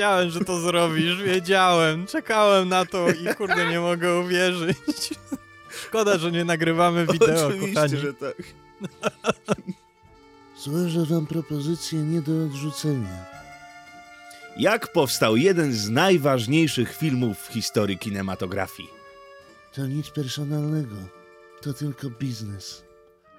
wiedziałem, że to zrobisz, wiedziałem. Czekałem na to i kurde nie mogę uwierzyć. Szkoda, że nie nagrywamy wideo, Oczywiście, kochani. że tak. Złożę wam propozycję nie do odrzucenia. Jak powstał jeden z najważniejszych filmów w historii kinematografii? To nic personalnego. To tylko biznes.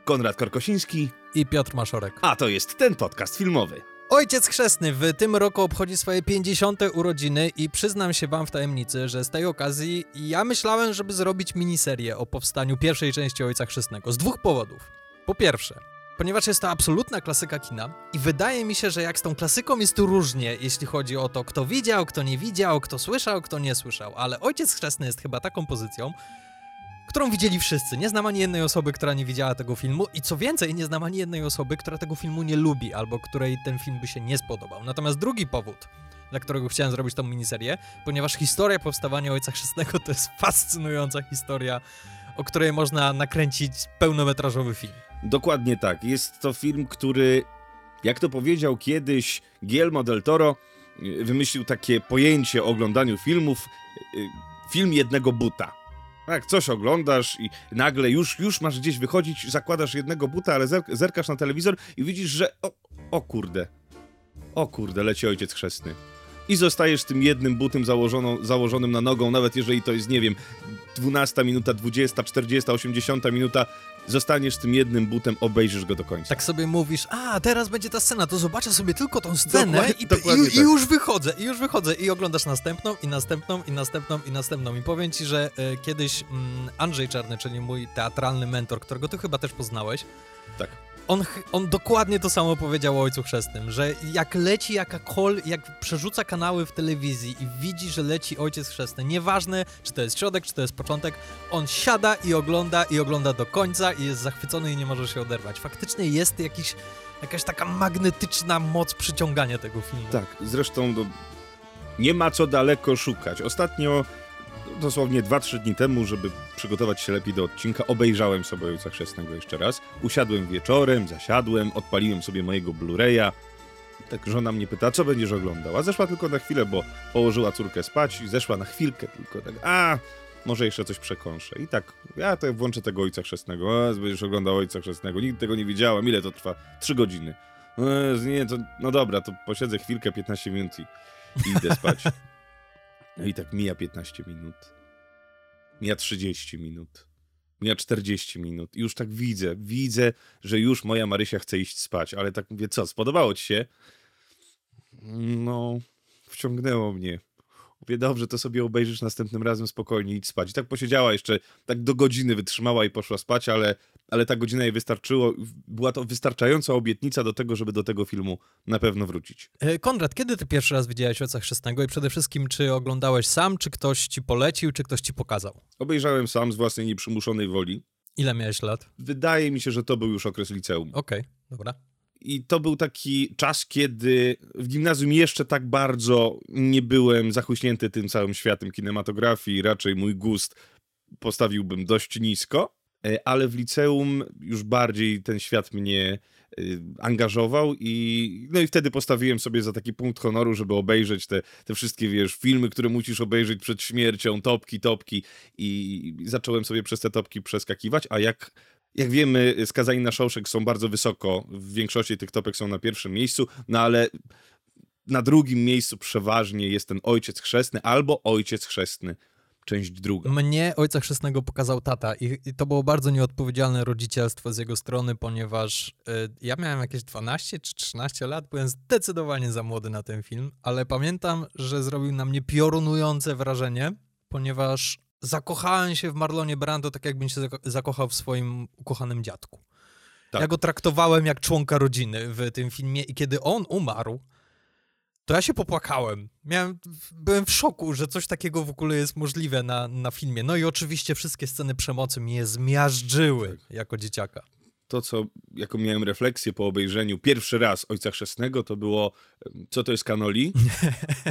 Konrad Korkosiński, I Piotr Maszorek. a to jest ten podcast filmowy. Ojciec chrzestny w tym roku obchodzi swoje 50. urodziny i przyznam się wam w tajemnicy, że z tej okazji ja myślałem, żeby zrobić miniserię o powstaniu pierwszej części Ojca Chrzestnego z dwóch powodów. Po pierwsze, ponieważ jest to absolutna klasyka kina i wydaje mi się, że jak z tą klasyką jest tu różnie, jeśli chodzi o to, kto widział, kto nie widział, kto słyszał, kto nie słyszał, ale Ojciec Chrzestny jest chyba taką pozycją, którą widzieli wszyscy. Nie znam ani jednej osoby, która nie widziała tego filmu i co więcej, nie znam ani jednej osoby, która tego filmu nie lubi albo której ten film by się nie spodobał. Natomiast drugi powód, dla którego chciałem zrobić tą miniserię, ponieważ historia powstawania Ojca Chrzestnego to jest fascynująca historia, o której można nakręcić pełnometrażowy film. Dokładnie tak. Jest to film, który, jak to powiedział kiedyś Guillermo del Toro, wymyślił takie pojęcie o oglądaniu filmów, y, film jednego buta. Tak, coś oglądasz i nagle już, już masz gdzieś wychodzić, zakładasz jednego buta, ale zer zerkasz na telewizor i widzisz, że o, o kurde, o kurde, leci ojciec chrzestny. I zostajesz tym jednym butem założoną, założonym na nogą, nawet jeżeli to jest, nie wiem, 12 minuta, 20, 40, 80 minuta, zostaniesz tym jednym butem, obejrzysz go do końca. Tak sobie mówisz, a teraz będzie ta scena, to zobaczę sobie tylko tą scenę Dokładnie- i, dokładnie i, i tak. już wychodzę, i już wychodzę i oglądasz następną, i następną, i następną, i następną. I powiem ci, że e, kiedyś mm, Andrzej Czarny, czyli mój teatralny mentor, którego ty chyba też poznałeś, Tak. On, on dokładnie to samo powiedział o Ojcu Chrzestnym, że jak leci jakakolwiek, jak przerzuca kanały w telewizji i widzi, że leci Ojciec Chrzestny, nieważne czy to jest środek, czy to jest początek, on siada i ogląda i ogląda do końca i jest zachwycony i nie może się oderwać. Faktycznie jest jakiś, jakaś taka magnetyczna moc przyciągania tego filmu. Tak, zresztą do... nie ma co daleko szukać. Ostatnio, dosłownie 2-3 dni temu, żeby przygotować się lepiej do odcinka, obejrzałem sobie Ojca Chrzestnego jeszcze raz. Usiadłem wieczorem, zasiadłem, odpaliłem sobie mojego Blu-raya. Tak żona mnie pyta, co będziesz oglądał? A zeszła tylko na chwilę, bo położyła córkę spać i zeszła na chwilkę tylko. Tak, a może jeszcze coś przekąszę. I tak, ja to włączę tego Ojca Chrzestnego. A, będziesz oglądał Ojca Chrzestnego. Nigdy tego nie widziałem. Ile to trwa? 3 godziny. Nie, to, no dobra, to posiedzę chwilkę, 15 minut i idę spać. No i tak mija 15 minut. Mija 30 minut. Mija 40 minut. I już tak widzę, widzę, że już moja Marysia chce iść spać, ale tak mówię, co, spodobało ci się? No, wciągnęło mnie. Mówię, dobrze, to sobie obejrzysz następnym razem spokojnie, idź spać. I tak posiedziała jeszcze, tak do godziny wytrzymała i poszła spać, ale, ale ta godzina jej wystarczyło. Była to wystarczająca obietnica do tego, żeby do tego filmu na pewno wrócić. E, Konrad, kiedy ty pierwszy raz widziałeś Ojca Chrzestnego i przede wszystkim, czy oglądałeś sam, czy ktoś ci polecił, czy ktoś ci pokazał? Obejrzałem sam z własnej nieprzymuszonej woli. Ile miałeś lat? Wydaje mi się, że to był już okres liceum. Okej, dobra. I to był taki czas, kiedy w gimnazjum jeszcze tak bardzo nie byłem zachuśnięty tym całym światem kinematografii. Raczej mój gust postawiłbym dość nisko, e, ale w liceum już bardziej ten świat mnie e, angażował i no i wtedy postawiłem sobie za taki punkt honoru, żeby obejrzeć te, te wszystkie, wiesz, filmy, które musisz obejrzeć przed śmiercią, topki, topki i zacząłem sobie przez te topki przeskakiwać, a jak jak wiemy, skazani na Shawshank są bardzo wysoko. W większości tych topek są na pierwszym miejscu, no ale na drugim miejscu przeważnie jest ten ojciec chrzestny albo ojciec chrzestny, część druga. Mnie Ojca Chrzestnego pokazał tata i, i to było bardzo nieodpowiedzialne rodzicielstwo z jego strony, ponieważ y, ja miałem jakieś 12 czy 13 lat, byłem zdecydowanie za młody na ten film, ale pamiętam, że zrobił na mnie piorunujące wrażenie, ponieważ zakochałem się w Marlonie Brando tak, jakbym się zako- zakochał w swoim ukochanym dziadku. Tak. Ja go traktowałem jak członka rodziny w tym filmie i kiedy on umarł, to ja się popłakałem. Miałem, byłem w szoku, że coś takiego w ogóle jest możliwe na, na filmie. No i oczywiście wszystkie sceny przemocy mnie zmiażdżyły jako dzieciaka. To, co, jaką miałem refleksję po obejrzeniu pierwszy raz Ojca Chrzestnego, to było, co to jest kanoli,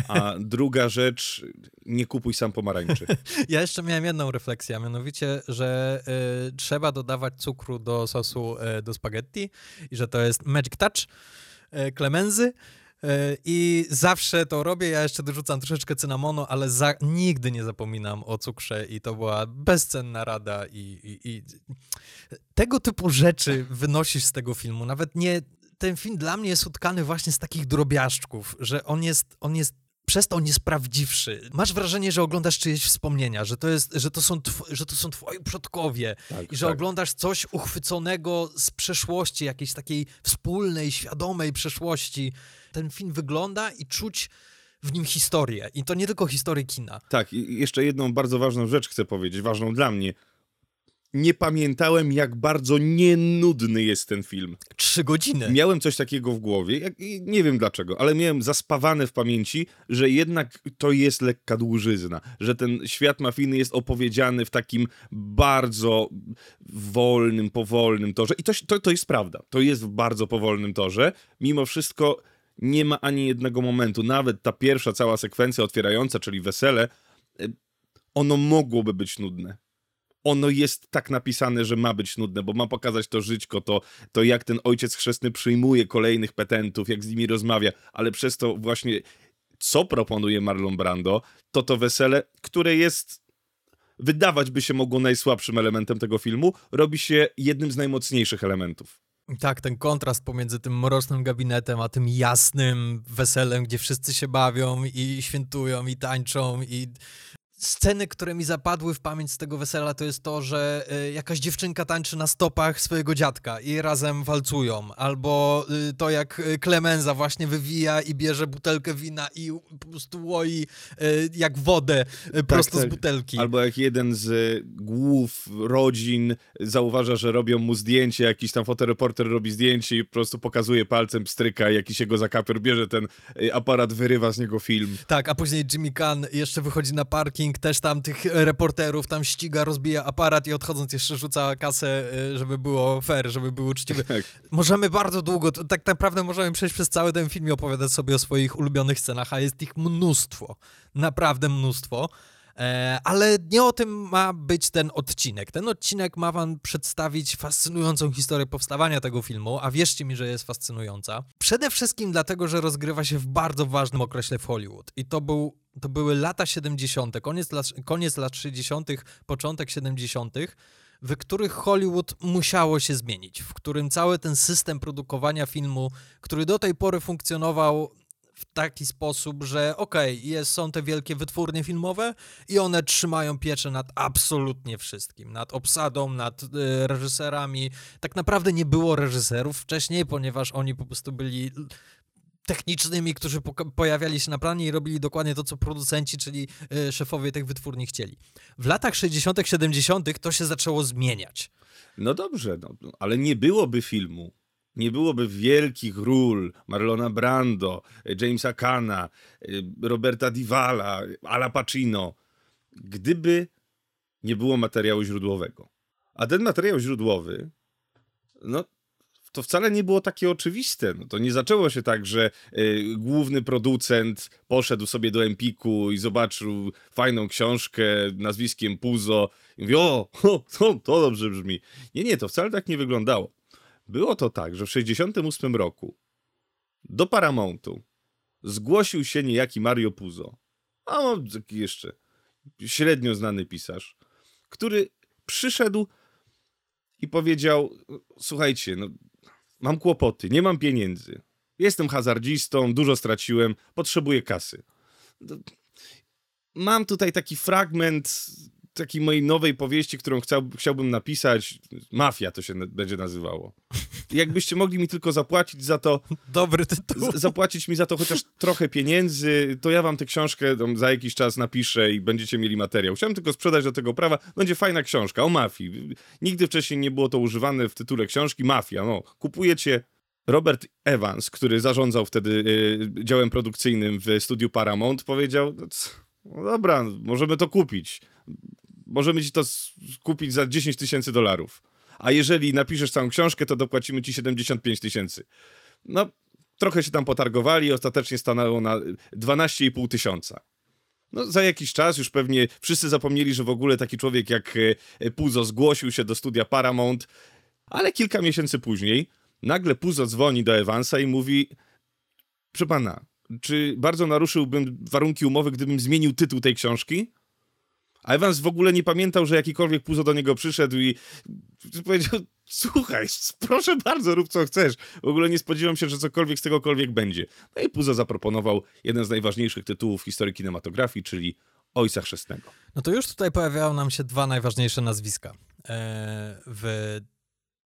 a druga rzecz, nie kupuj sam pomarańczy. Ja jeszcze miałem jedną refleksję, a mianowicie, że y, trzeba dodawać cukru do sosu y, do spaghetti i że to jest magic touch y, Clemenzy. E, I zawsze to robię, ja jeszcze dorzucam troszeczkę cynamonu, ale za, nigdy nie zapominam o cukrze i to była bezcenna rada i, i, i tego typu rzeczy wynosisz z tego filmu. Nawet nie, ten film dla mnie jest utkany właśnie z takich drobiażdżków, że on jest, on jest przez to on jest prawdziwszy. Masz wrażenie, że oglądasz czyjeś wspomnienia, że to, jest, że to, są, tw- że to są twoi przodkowie Tak, i że tak. oglądasz coś uchwyconego z przeszłości, jakiejś takiej wspólnej, świadomej przeszłości. Ten film wygląda i czuć w nim historię. I to nie tylko historię kina. Tak, i jeszcze jedną bardzo ważną rzecz chcę powiedzieć, ważną dla mnie. Nie pamiętałem, jak bardzo nienudny jest ten film. Trzy godziny. Miałem coś takiego w głowie, jak, nie wiem dlaczego, ale miałem zaspawane w pamięci, że jednak to jest lekka dłużyzna, że ten świat mafijny jest opowiedziany w takim bardzo wolnym, powolnym torze. I to, to, to jest prawda, to jest w bardzo powolnym torze. Mimo wszystko nie ma ani jednego momentu, nawet ta pierwsza cała sekwencja otwierająca, czyli wesele, y, ono mogłoby być nudne ono jest tak napisane, że ma być nudne, bo ma pokazać to żyćko, to, to jak ten ojciec chrzestny przyjmuje kolejnych petentów, jak z nimi rozmawia, ale przez to właśnie co proponuje Marlon Brando, to to wesele, które jest wydawać by się mogło najsłabszym elementem tego filmu, robi się jednym z najmocniejszych elementów. Tak, ten kontrast pomiędzy tym mrocznym gabinetem, a tym jasnym weselem, gdzie wszyscy się bawią i świętują i tańczą i sceny, które mi zapadły w pamięć z tego wesela, to jest to, że y, jakaś dziewczynka tańczy na stopach swojego dziadka i razem walcują. Albo y, to, jak y, Klemenza właśnie wywija i bierze butelkę wina i po prostu łoi y, jak wodę y, prosto tak. z butelki. Albo jak jeden z głów rodzin zauważa, że robią mu zdjęcie, jakiś tam fotoreporter robi zdjęcie i po prostu pokazuje palcem, stryka, jakiś jego zakapior bierze ten aparat, wyrywa z niego film. Tak, a później Jimmy Kahn jeszcze wychodzi na parking, też tam tych reporterów tam ściga, rozbija aparat i odchodząc jeszcze rzuca kasę, y, żeby było fair, żeby było uczciwe. Tak. Możemy bardzo długo, tak naprawdę możemy przejść przez cały ten film i opowiadać sobie o swoich ulubionych scenach, a jest ich mnóstwo, naprawdę mnóstwo. E, ale nie o tym ma być ten odcinek. Ten odcinek ma wam przedstawić fascynującą historię powstawania tego filmu, a wierzcie mi, że jest fascynująca. Przede wszystkim dlatego, że rozgrywa się w bardzo ważnym okresie w Hollywood. I to, był, to były lata 70., koniec lat, koniec lat 60., początek 70., w których Hollywood musiało się zmienić, w którym cały ten system produkowania filmu, który do tej pory funkcjonował w taki sposób, że okej, jest, są te wielkie wytwórnie filmowe i one trzymają pieczę nad absolutnie wszystkim, nad obsadą, nad y, reżyserami. Tak naprawdę nie było reżyserów wcześniej, ponieważ oni po prostu byli technicznymi, którzy pojawiali się na planie i robili dokładnie to, co producenci, czyli y, szefowie tych wytwórni chcieli. W latach 60., 70. to się zaczęło zmieniać. No dobrze, no, ale nie byłoby filmu, nie byłoby wielkich ról Marlona Brando, Jamesa Cana, y, Roberta Divala, Ala Pacino, gdyby nie było materiału źródłowego. A ten materiał źródłowy, no to wcale nie było takie oczywiste. No, to nie zaczęło się tak, że y, główny producent poszedł sobie do Empiku i zobaczył fajną książkę nazwiskiem Puzo i mówi, o, o to, to dobrze brzmi. Nie, nie, to wcale tak nie wyglądało. Było to tak, że w 1968 roku do Paramountu zgłosił się niejaki Mario Puzo, a taki jeszcze średnio znany pisarz, który przyszedł i powiedział: Słuchajcie, no, mam kłopoty, nie mam pieniędzy. Jestem hazardzistą, dużo straciłem, potrzebuję kasy. No, Mam tutaj taki fragment takiej mojej nowej powieści, którą chciał, chciałbym napisać. Mafia to się będzie nazywało. Jakbyście mogli mi tylko zapłacić za to, Dobry tytuł. zapłacić mi za to chociaż trochę pieniędzy, to ja wam tę książkę za jakiś czas napiszę i będziecie mieli materiał. Chciałem tylko sprzedać do tego prawa. Będzie fajna książka o mafii. Nigdy wcześniej nie było to używane w tytule książki. Mafia, no. Kupujecie Robert Evans, który zarządzał wtedy y, działem produkcyjnym w studiu Paramount, powiedział, no, no dobra, możemy to kupić. Możemy ci to kupić za 10 tysięcy dolarów. A jeżeli napiszesz całą książkę, to dopłacimy ci 75 tysięcy. No, trochę się tam potargowali ostatecznie stanęło na 12,5 tysiąca. No, za jakiś czas już pewnie wszyscy zapomnieli, że w ogóle taki człowiek jak e, Puzo zgłosił się do studia Paramount, ale kilka miesięcy później nagle Puzo dzwoni do Evansa i mówi Proszę pana, czy bardzo naruszyłbym warunki umowy, gdybym zmienił tytuł tej książki? A Evans w ogóle nie pamiętał, że jakikolwiek Puzo do niego przyszedł i powiedział, słuchaj, proszę bardzo, rób co chcesz. W ogóle nie spodziewam się, że cokolwiek z tegokolwiek będzie. No i Puzo zaproponował jeden z najważniejszych tytułów w historii kinematografii, czyli Ojca Chrzestnego. No to już tutaj pojawiają nam się dwa najważniejsze nazwiska e, w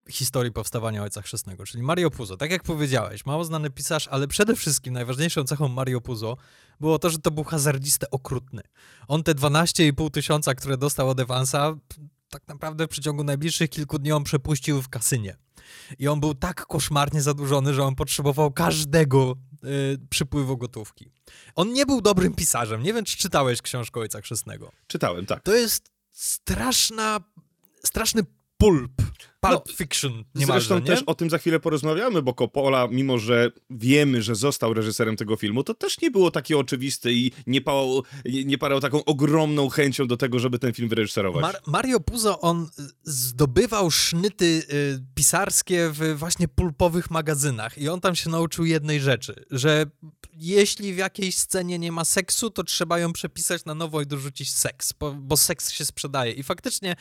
historii powstawania Ojca Chrzestnego, czyli Mario Puzo. Tak jak powiedziałeś, mało znany pisarz, ale przede wszystkim najważniejszą cechą Mario Puzo było to, że to był hazardziste okrutny. On te 12,5 tysiąca, które dostał od Evansa, tak naprawdę w przeciągu najbliższych kilku dni on przepuścił w kasynie. I on był tak koszmarnie zadłużony, że on potrzebował każdego y, przypływu gotówki. On nie był dobrym pisarzem. Nie wiem, czy czytałeś książkę Ojca Chrzestnego. Czytałem, tak. To jest straszna, straszny pulp. Pulp no, fiction niemalże, Zresztą nie? też o tym za chwilę porozmawiamy, bo Coppola, mimo że wiemy, że został reżyserem tego filmu, to też nie było takie oczywiste i nie, pałał, nie parał taką ogromną chęcią do tego, żeby ten film wyreżyserować. Mar Mario Puzo, on zdobywał sznyty y, pisarskie w właśnie pulpowych magazynach i on tam się nauczył jednej rzeczy, że jeśli w jakiejś scenie nie ma seksu, to trzeba ją przepisać na nowo i dorzucić seks, bo, bo seks się sprzedaje. I faktycznie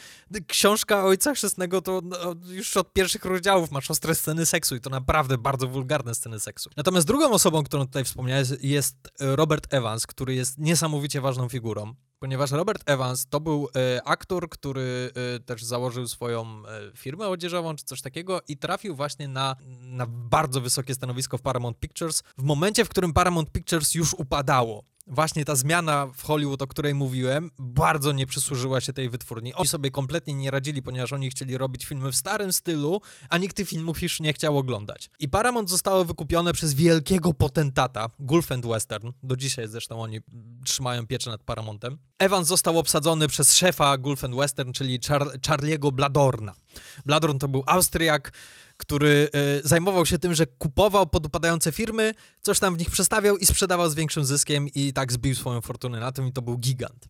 książka Ojca Chrzestnego to no, już od pierwszych rozdziałów masz ostre sceny seksu i to naprawdę bardzo wulgarne sceny seksu. Natomiast drugą osobą, którą tutaj wspomniałeś, jest Robert Evans, który jest niesamowicie ważną figurą ponieważ Robert Evans to był e, aktor, który e, też założył swoją e, firmę odzieżową czy coś takiego i trafił właśnie na, na bardzo wysokie stanowisko w Paramount Pictures w momencie, w którym Paramount Pictures już upadało właśnie ta zmiana w Hollywood, o której mówiłem, bardzo nie przysłużyła się tej wytwórni. Oni sobie kompletnie nie radzili, ponieważ oni chcieli robić filmy w starym stylu, a nikt tych filmów już nie chciał oglądać. I Paramount zostało wykupione przez wielkiego potentata, Gulf and Western. Do dzisiaj zresztą oni trzymają pieczę nad Paramountem. Evans został obsadzony przez szefa Gulf and Western, czyli Char Charlie'ego Bladorna. Bladorn to był Austriak, który y, zajmował się tym, że kupował podupadające firmy, coś tam w nich przestawiał i sprzedawał z większym zyskiem i tak zbił swoją fortunę na tym i to był gigant.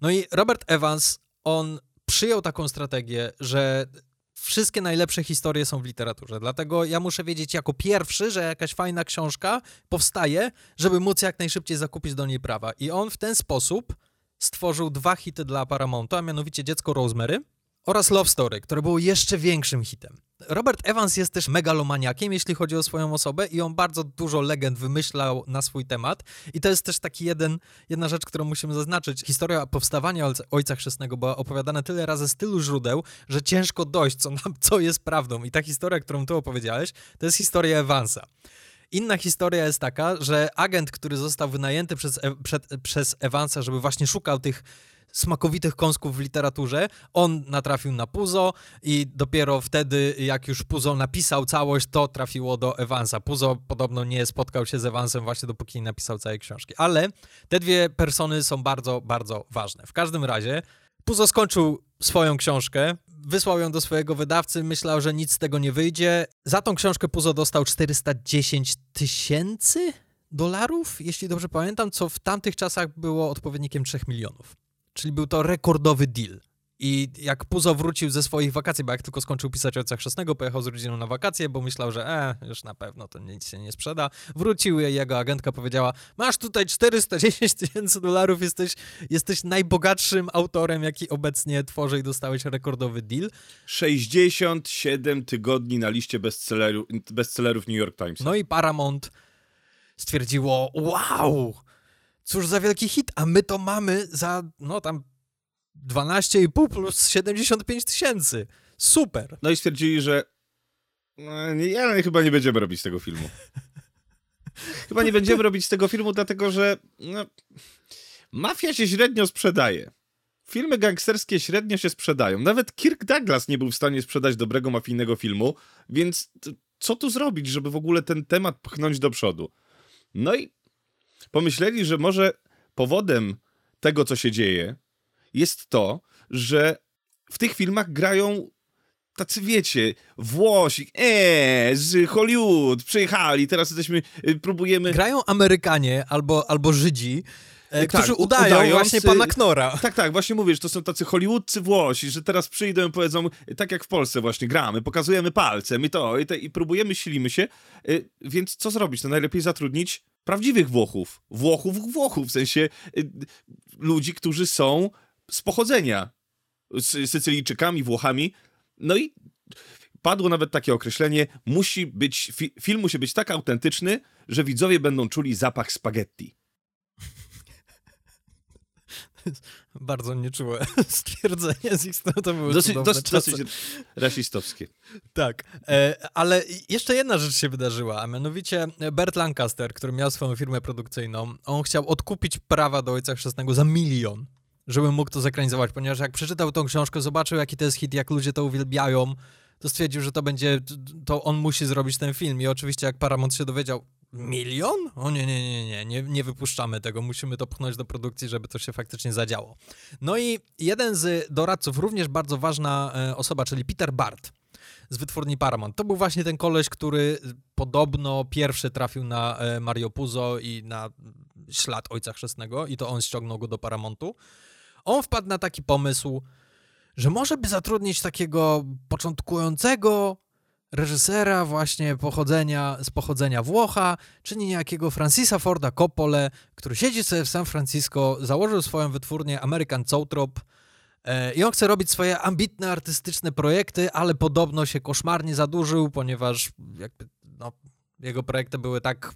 No i Robert Evans, on przyjął taką strategię, że wszystkie najlepsze historie są w literaturze. Dlatego ja muszę wiedzieć jako pierwszy, że jakaś fajna książka powstaje, żeby móc jak najszybciej zakupić do niej prawa. I on w ten sposób stworzył dwa hity dla Paramountu, a mianowicie Dziecko Rosemary oraz Love Story, które było jeszcze większym hitem. Robert Evans jest też megalomaniakiem, jeśli chodzi o swoją osobę i on bardzo dużo legend wymyślał na swój temat i to jest też taki jeden, jedna rzecz, którą musimy zaznaczyć. Historia powstawania Ojca Chrzestnego była opowiadana tyle razy z tylu źródeł, że ciężko dojść, co, co jest prawdą. I ta historia, którą tu opowiedziałeś, to jest historia Evansa. Inna historia jest taka, że agent, który został wynajęty przez, e przed, przez Evansa, żeby właśnie szukał tych smakowitych kąsków w literaturze. On natrafił na Puzo i dopiero wtedy, jak już Puzo napisał całość, to trafiło do Evansa. Puzo podobno nie spotkał się z Evansem właśnie dopóki nie napisał całej książki. Ale te dwie persony są bardzo, bardzo ważne. W każdym razie Puzo skończył swoją książkę, wysłał ją do swojego wydawcy, myślał, że nic z tego nie wyjdzie. Za tą książkę Puzo dostał 410 tysięcy dolarów, jeśli dobrze pamiętam, co w tamtych czasach było odpowiednikiem 3 milionów. Czyli był to rekordowy deal. I jak Puzo wrócił ze swoich wakacji, bo jak tylko skończył pisać Ojca Chrzestnego, pojechał z rodziną na wakacje, bo myślał, że e, już na pewno to nic się nie sprzeda. Wrócił i jego agentka powiedziała, masz tutaj 410 tysięcy dolarów, jesteś, jesteś najbogatszym autorem, jaki obecnie tworzy i dostałeś rekordowy deal. 67 tygodni na liście bestsellerów, bestsellerów New York Times. No i Paramount stwierdziło, wow, Cóż za wielki hit, a my to mamy za, no tam 12,5 plus 75 tysięcy. Super. No i stwierdzili, że no, nie, chyba nie będziemy robić tego filmu. chyba nie będziemy robić tego filmu, dlatego że no, mafia się średnio sprzedaje. Filmy gangsterskie średnio się sprzedają. Nawet Kirk Douglas nie był w stanie sprzedać dobrego mafijnego filmu, więc co tu zrobić, żeby w ogóle ten temat pchnąć do przodu? No i pomyśleli, że może powodem tego, co się dzieje, jest to, że w tych filmach grają tacy, wiecie, Włosi, eee, z Hollywood, przyjechali, teraz jesteśmy, y, próbujemy... Grają Amerykanie albo, albo Żydzi, e, Tak, którzy u- udają udając, właśnie y, pana Knora. Tak, tak, właśnie mówisz, to są tacy hollywoodcy Włosi, że teraz przyjdą i powiedzą, tak jak w Polsce właśnie, gramy, pokazujemy palcem i to, i, te, i próbujemy, silimy się, y, więc co zrobić? No najlepiej zatrudnić prawdziwych Włochów. Włochów, Włochów, w sensie y, ludzi, którzy są z pochodzenia, z Sycylijczykami, Włochami, no i padło nawet takie określenie, musi być, fi, film musi być tak autentyczny, że widzowie będą czuli zapach spaghetti. Bardzo nieczułe stwierdzenie z ich strony, to były Dosyć, dosyć, dosyć rasistowskie. Tak, e, ale jeszcze jedna rzecz się wydarzyła, a mianowicie Bert Lancaster, który miał swoją firmę produkcyjną, on chciał odkupić prawa do Ojca Chrzestnego za milion, żeby mógł to zekranizować, ponieważ jak przeczytał tą książkę, zobaczył jaki to jest hit, jak ludzie to uwielbiają, to stwierdził, że to będzie, to on musi zrobić ten film i oczywiście jak Paramount się dowiedział, milion? O nie, nie, nie, nie, nie, nie wypuszczamy tego, musimy to pchnąć do produkcji, żeby to się faktycznie zadziało. No i jeden z doradców, również bardzo ważna e, osoba, czyli Peter Bart, z wytwórni Paramount. To był właśnie ten koleś, który podobno pierwszy trafił na e, Mario Puzo i na ślad Ojca Chrzestnego i to on ściągnął go do Paramountu. On wpadł na taki pomysł, że może by zatrudnić takiego początkującego reżysera właśnie pochodzenia, z pochodzenia Włocha, czyli niejakiego Francisa Forda Coppole, który siedzi sobie w San Francisco, założył swoją wytwórnię American Zoetrope e, i on chce robić swoje ambitne, artystyczne projekty, ale podobno się koszmarnie zadłużył, ponieważ jakby, no, jego projekty były tak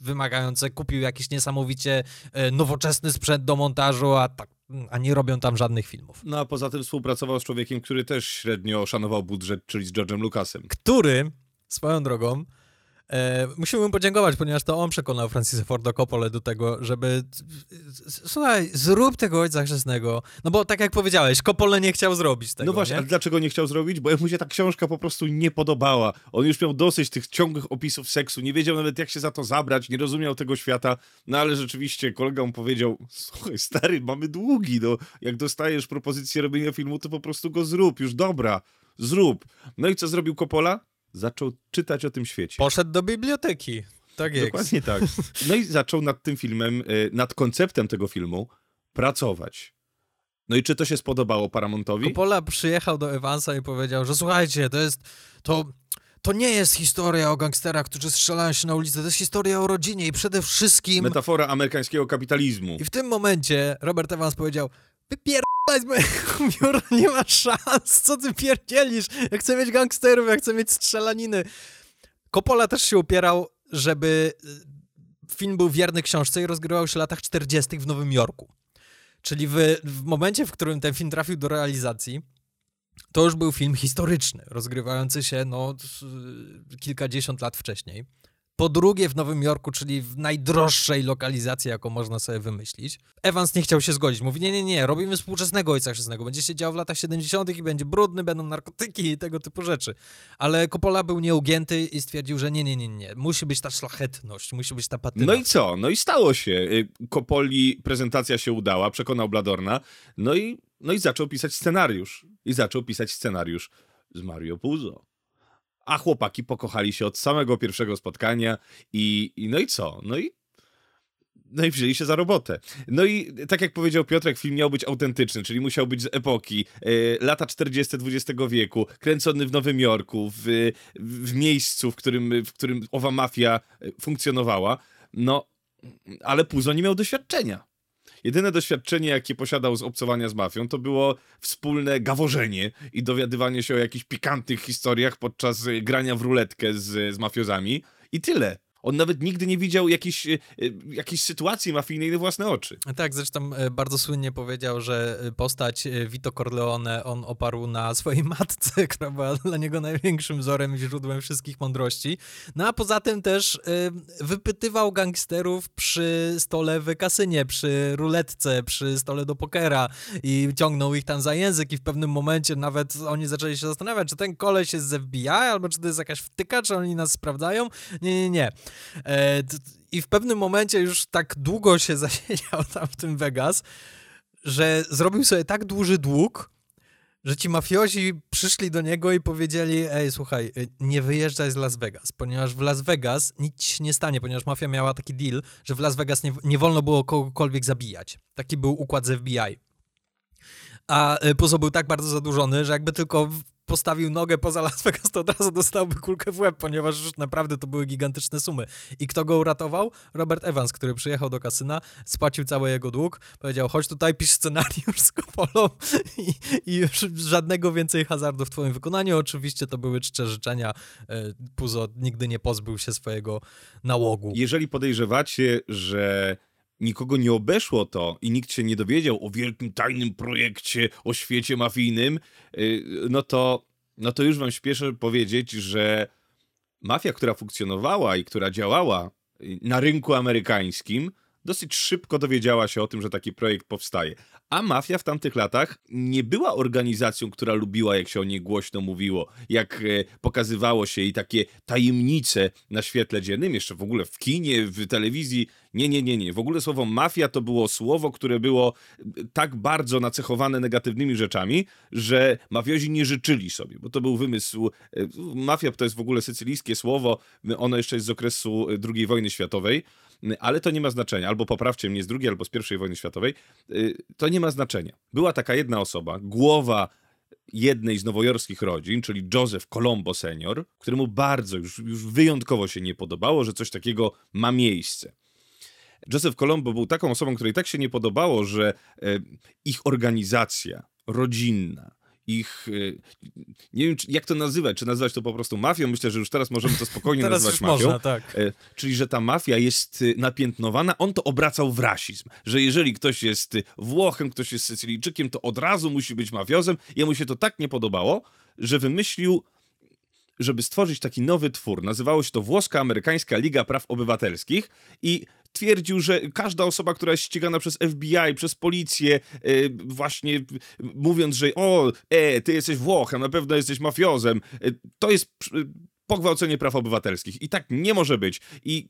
wymagające, kupił jakiś niesamowicie e, nowoczesny sprzęt do montażu, a, tak, a nie robią tam żadnych filmów. No a poza tym współpracował z człowiekiem, który też średnio szanował budżet, czyli z George'em Lucasem. który, swoją drogą, e, musimy mu podziękować, ponieważ to on przekonał Francisa Forda Coppole do tego, żeby słuchaj, zrób tego Ojca Chrzestnego, no bo tak jak powiedziałeś, Coppole nie chciał zrobić tego, no właśnie, nie? ale dlaczego nie chciał zrobić? Bo mu się ta książka po prostu nie podobała. On już miał dosyć tych ciągłych opisów seksu, nie wiedział nawet jak się za to zabrać, nie rozumiał tego świata, no ale rzeczywiście kolega mu powiedział, słuchaj stary, mamy długi, no jak dostajesz propozycję robienia filmu, to po prostu go zrób, już dobra, zrób. No i co zrobił Coppola? Zaczął czytać o tym świecie. Poszedł do biblioteki. Tak jest. Dokładnie tak. No i zaczął nad tym filmem, y, nad konceptem tego filmu pracować. No i czy to się spodobało Paramountowi? Coppola przyjechał do Evansa i powiedział, że słuchajcie, to jest, to, to nie jest historia o gangsterach, którzy strzelają się na ulicy, to jest historia o rodzinie i przede wszystkim... Metafora amerykańskiego kapitalizmu. I w tym momencie Robert Evans powiedział, wypierdalaj z mojego biura, nie ma szans, co ty pierdzielisz? Ja chcę mieć gangsterów, ja chcę mieć strzelaniny. Coppola też się upierał, żeby y, film był wierny książce i rozgrywał się w latach 40. w Nowym Jorku. Czyli w, w momencie, w którym ten film trafił do realizacji, to już był film historyczny, rozgrywający się no, s- kilkadziesiąt lat wcześniej. Po drugie w Nowym Jorku, czyli w najdroższej lokalizacji, jaką można sobie wymyślić. Evans nie chciał się zgodzić. Mówi, nie, nie, nie, robimy współczesnego Ojca Chrzestnego. Będzie się działo w latach 70. i będzie brudny, będą narkotyki i tego typu rzeczy. Ale Coppola był nieugięty i stwierdził, że nie, nie, nie, nie. Musi być ta szlachetność, musi być ta patyna. No i co? No i stało się. Y, Coppoli prezentacja się udała, przekonał Bladorna, no i, no i zaczął pisać scenariusz. I zaczął pisać scenariusz z Mario Puzo. A chłopaki pokochali się od samego pierwszego spotkania i, i no i co? No i no i wzięli się za robotę. No i tak jak powiedział Piotrek, film miał być autentyczny, czyli musiał być z epoki, y, lata 40. XX wieku, kręcony w Nowym Jorku, w, w miejscu, w którym, w którym owa mafia y, funkcjonowała. No, ale Puzo nie miał doświadczenia. Jedyne doświadczenie, jakie posiadał z obcowania z mafią, to było wspólne gaworzenie i dowiadywanie się o jakichś pikantnych historiach podczas y, grania w ruletkę z, z mafiozami. I tyle. On nawet nigdy nie widział jakiejś, y, y, jakiejś sytuacji mafijnej na własne oczy. Tak, zresztą e, bardzo słynnie powiedział, że e, postać e, Vito Corleone on oparł na swojej matce, która była dla niego największym wzorem i źródłem wszystkich mądrości. No a poza tym też wypytywał gangsterów przy stole w kasynie, przy ruletce, przy stole do pokera i ciągnął ich tam za język i w pewnym momencie nawet oni zaczęli się zastanawiać, czy ten koleś jest z FBI, albo czy to jest jakaś wtyka, czy oni nas sprawdzają. Nie, nie, nie. E, I w pewnym momencie już tak długo się zasiedział tam w tym Vegas, że zrobił sobie tak duży dług, że ci mafiozi przyszli do niego i powiedzieli, ej, słuchaj, y, nie wyjeżdżaj z Las Vegas, ponieważ w Las Vegas nic się nie stanie, ponieważ mafia miała taki deal, że w Las Vegas nie, nie wolno było kogokolwiek zabijać. Taki był układ z FBI. A y, Puzo był tak bardzo zadłużony, że jakby tylko postawił nogę poza Las Vegas, to od razu dostałby kulkę w łeb, ponieważ już naprawdę to były gigantyczne sumy. I kto go uratował? Robert Evans, który przyjechał do kasyna, spłacił cały jego dług, powiedział, chodź tutaj, pisz scenariusz z Kopolą i, i już żadnego więcej hazardu w twoim wykonaniu. Oczywiście to były czcze życzenia. E, Puzo nigdy nie pozbył się swojego nałogu. Jeżeli podejrzewacie, że nikogo nie obeszło to i nikt się nie dowiedział o wielkim tajnym projekcie, o świecie mafijnym, y, no to, no to już wam śpieszę powiedzieć, że mafia, która funkcjonowała i która działała y, na rynku amerykańskim, dosyć szybko dowiedziała się o tym, że taki projekt powstaje. A mafia w tamtych latach nie była organizacją, która lubiła, jak się o niej głośno mówiło, jak e, pokazywało się i takie tajemnice na świetle dziennym, jeszcze w ogóle w kinie, w telewizji. Nie, nie, nie, nie. W ogóle słowo mafia to było słowo, które było e, tak bardzo nacechowane negatywnymi rzeczami, że mafiozi nie życzyli sobie, bo to był wymysł. e, Mafia to jest w ogóle sycylijskie słowo, ono jeszcze jest z okresu II wojny światowej ale to nie ma znaczenia. Albo poprawcie mnie z drugiej, albo z pierwszej wojny światowej. Y, To nie ma znaczenia. Była taka jedna osoba, głowa jednej z nowojorskich rodzin, czyli Joseph Colombo senior, któremu bardzo, już, już wyjątkowo się nie podobało, że coś takiego ma miejsce. Joseph Colombo był taką osobą, której tak się nie podobało, że e, ich organizacja rodzinna, ich. e, Nie wiem, jak to nazywać. Czy nazywać to po prostu mafią? Myślę, że już teraz możemy to spokojnie Teraz nazywać mafią. można, tak. E, Czyli, że ta mafia jest y, napiętnowana, on to obracał w rasizm. Że jeżeli ktoś jest y, Włochem, ktoś jest Sycylijczykiem, to od razu musi być mafiozem. Jemu się to tak nie podobało, że wymyślił, żeby stworzyć taki nowy twór. Nazywało się to Włoska-Amerykańska Liga Praw Obywatelskich i twierdził, że każda osoba, która jest ścigana przez FBI, przez policję, y, właśnie mówiąc, że o, e, ty jesteś Włochem, na pewno jesteś mafiozem, y, to jest y, pogwałcenie praw obywatelskich. I tak nie może być. I,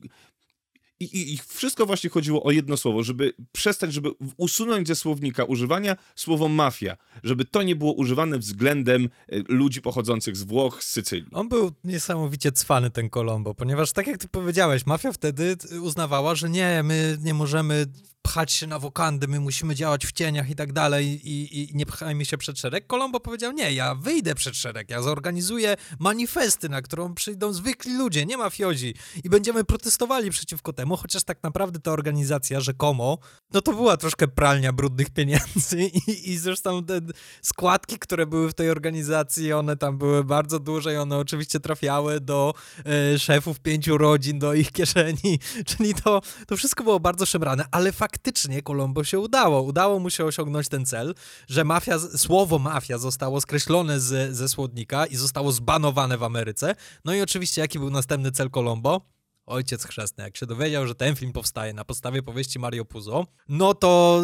i, i, wszystko właśnie chodziło o jedno słowo, żeby przestać, żeby usunąć ze słownika używania słowo mafia, żeby to nie było używane względem y, ludzi pochodzących z Włoch, z Sycylii. On był niesamowicie cwany, ten Colombo, ponieważ tak jak ty powiedziałeś, mafia wtedy t- uznawała, że nie, my nie możemy pchać się na wokandy, my musimy działać w cieniach i tak dalej i, i nie pchajmy się przed szereg. Colombo powiedział, nie, ja wyjdę przed szereg, ja zorganizuję manifesty, na którą przyjdą zwykli ludzie, nie mafiozi i będziemy protestowali przeciwko temu, chociaż tak naprawdę ta organizacja rzekomo, no to była troszkę pralnia brudnych pieniędzy i, i zresztą te składki, które były w tej organizacji, one tam były bardzo duże i one oczywiście trafiały do e, szefów pięciu rodzin, do ich kieszeni, czyli to, to wszystko było bardzo szemrane, ale faktycznie Colombo się udało. Udało mu się osiągnąć ten cel, że mafia, słowo mafia zostało skreślone z, ze słownika i zostało zbanowane w Ameryce. No i oczywiście jaki był następny cel Colombo? Ojciec chrzestny, jak się dowiedział, że ten film powstaje na podstawie powieści Mario Puzo, no to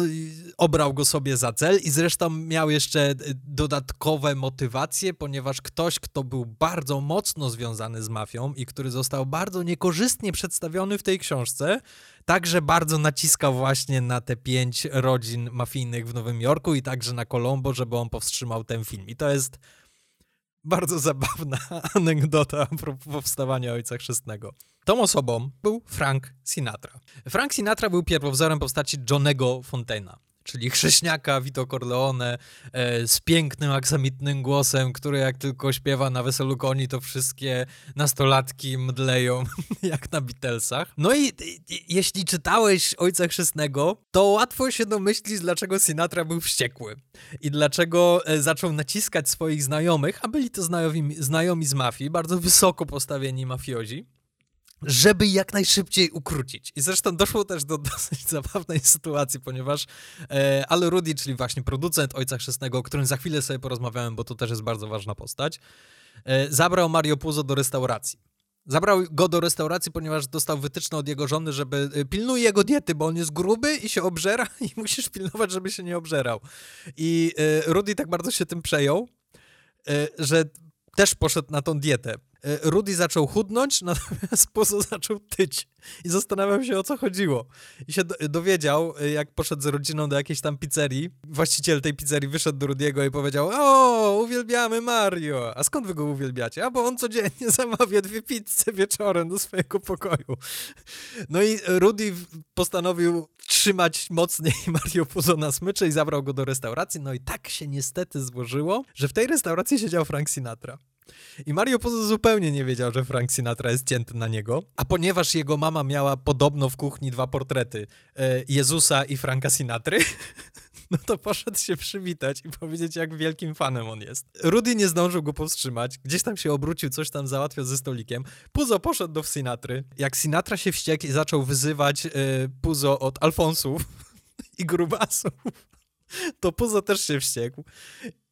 obrał go sobie za cel i zresztą miał jeszcze y, dodatkowe motywacje, ponieważ ktoś, kto był bardzo mocno związany z mafią i który został bardzo niekorzystnie przedstawiony w tej książce, także bardzo naciskał właśnie na te pięć rodzin mafijnych w Nowym Jorku i także na Colombo, żeby on powstrzymał ten film. I to jest bardzo zabawna anegdota powstawania Ojca Chrzestnego. Tą osobą był Frank Sinatra. Frank Sinatra był pierwowzorem postaci Johnego Fontaina, czyli chrześniaka Vito Corleone e, z pięknym, aksamitnym głosem, który jak tylko śpiewa na weselu koni, to wszystkie nastolatki mdleją jak na Beatlesach. No i, i jeśli czytałeś Ojca Chrzestnego, to łatwo się domyślić, dlaczego Sinatra był wściekły i dlaczego e, zaczął naciskać swoich znajomych, a byli to znajomi, znajomi z mafii, bardzo wysoko postawieni mafiozi, żeby jak najszybciej ukrócić. I zresztą doszło też do dosyć zabawnej sytuacji, ponieważ e, Al Rudy, czyli właśnie producent Ojca Chrzestnego, o którym za chwilę sobie porozmawiałem, bo to też jest bardzo ważna postać, e, zabrał Mario Puzo do restauracji. Zabrał go do restauracji, ponieważ dostał wytyczne od jego żony, żeby e, pilnuj jego diety, bo on jest gruby i się obżera i musisz pilnować, żeby się nie obżerał. I e, Rudy tak bardzo się tym przejął, e, że też poszedł na tą dietę. E, Rudy zaczął chudnąć, natomiast Puzo zaczął tyć. I zastanawiał się, o co chodziło. I się do- dowiedział, e, jak poszedł z rodziną do jakiejś tam pizzerii. Właściciel tej pizzerii wyszedł do Rudiego i powiedział, o, uwielbiamy Mario. A skąd wy go uwielbiacie? A bo on codziennie zamawia dwie pizze wieczorem do swojego pokoju. No i Rudy postanowił trzymać mocniej Mario Puzo na smyczy i zabrał go do restauracji. No i tak się niestety złożyło, że w tej restauracji siedział Frank Sinatra. I Mario Puzo zupełnie nie wiedział, że Frank Sinatra jest cięty na niego, a ponieważ jego mama miała podobno w kuchni dwa portrety e, Jezusa i Franka Sinatry, no to poszedł się przywitać i powiedzieć, jak wielkim fanem on jest. Rudy nie zdążył go powstrzymać, gdzieś tam się obrócił, coś tam załatwiał ze stolikiem. Puzo poszedł do Sinatry. Jak Sinatra się wściekł i zaczął wyzywać e, Puzo od Alfonsów i grubasów, to Puzo też się wściekł.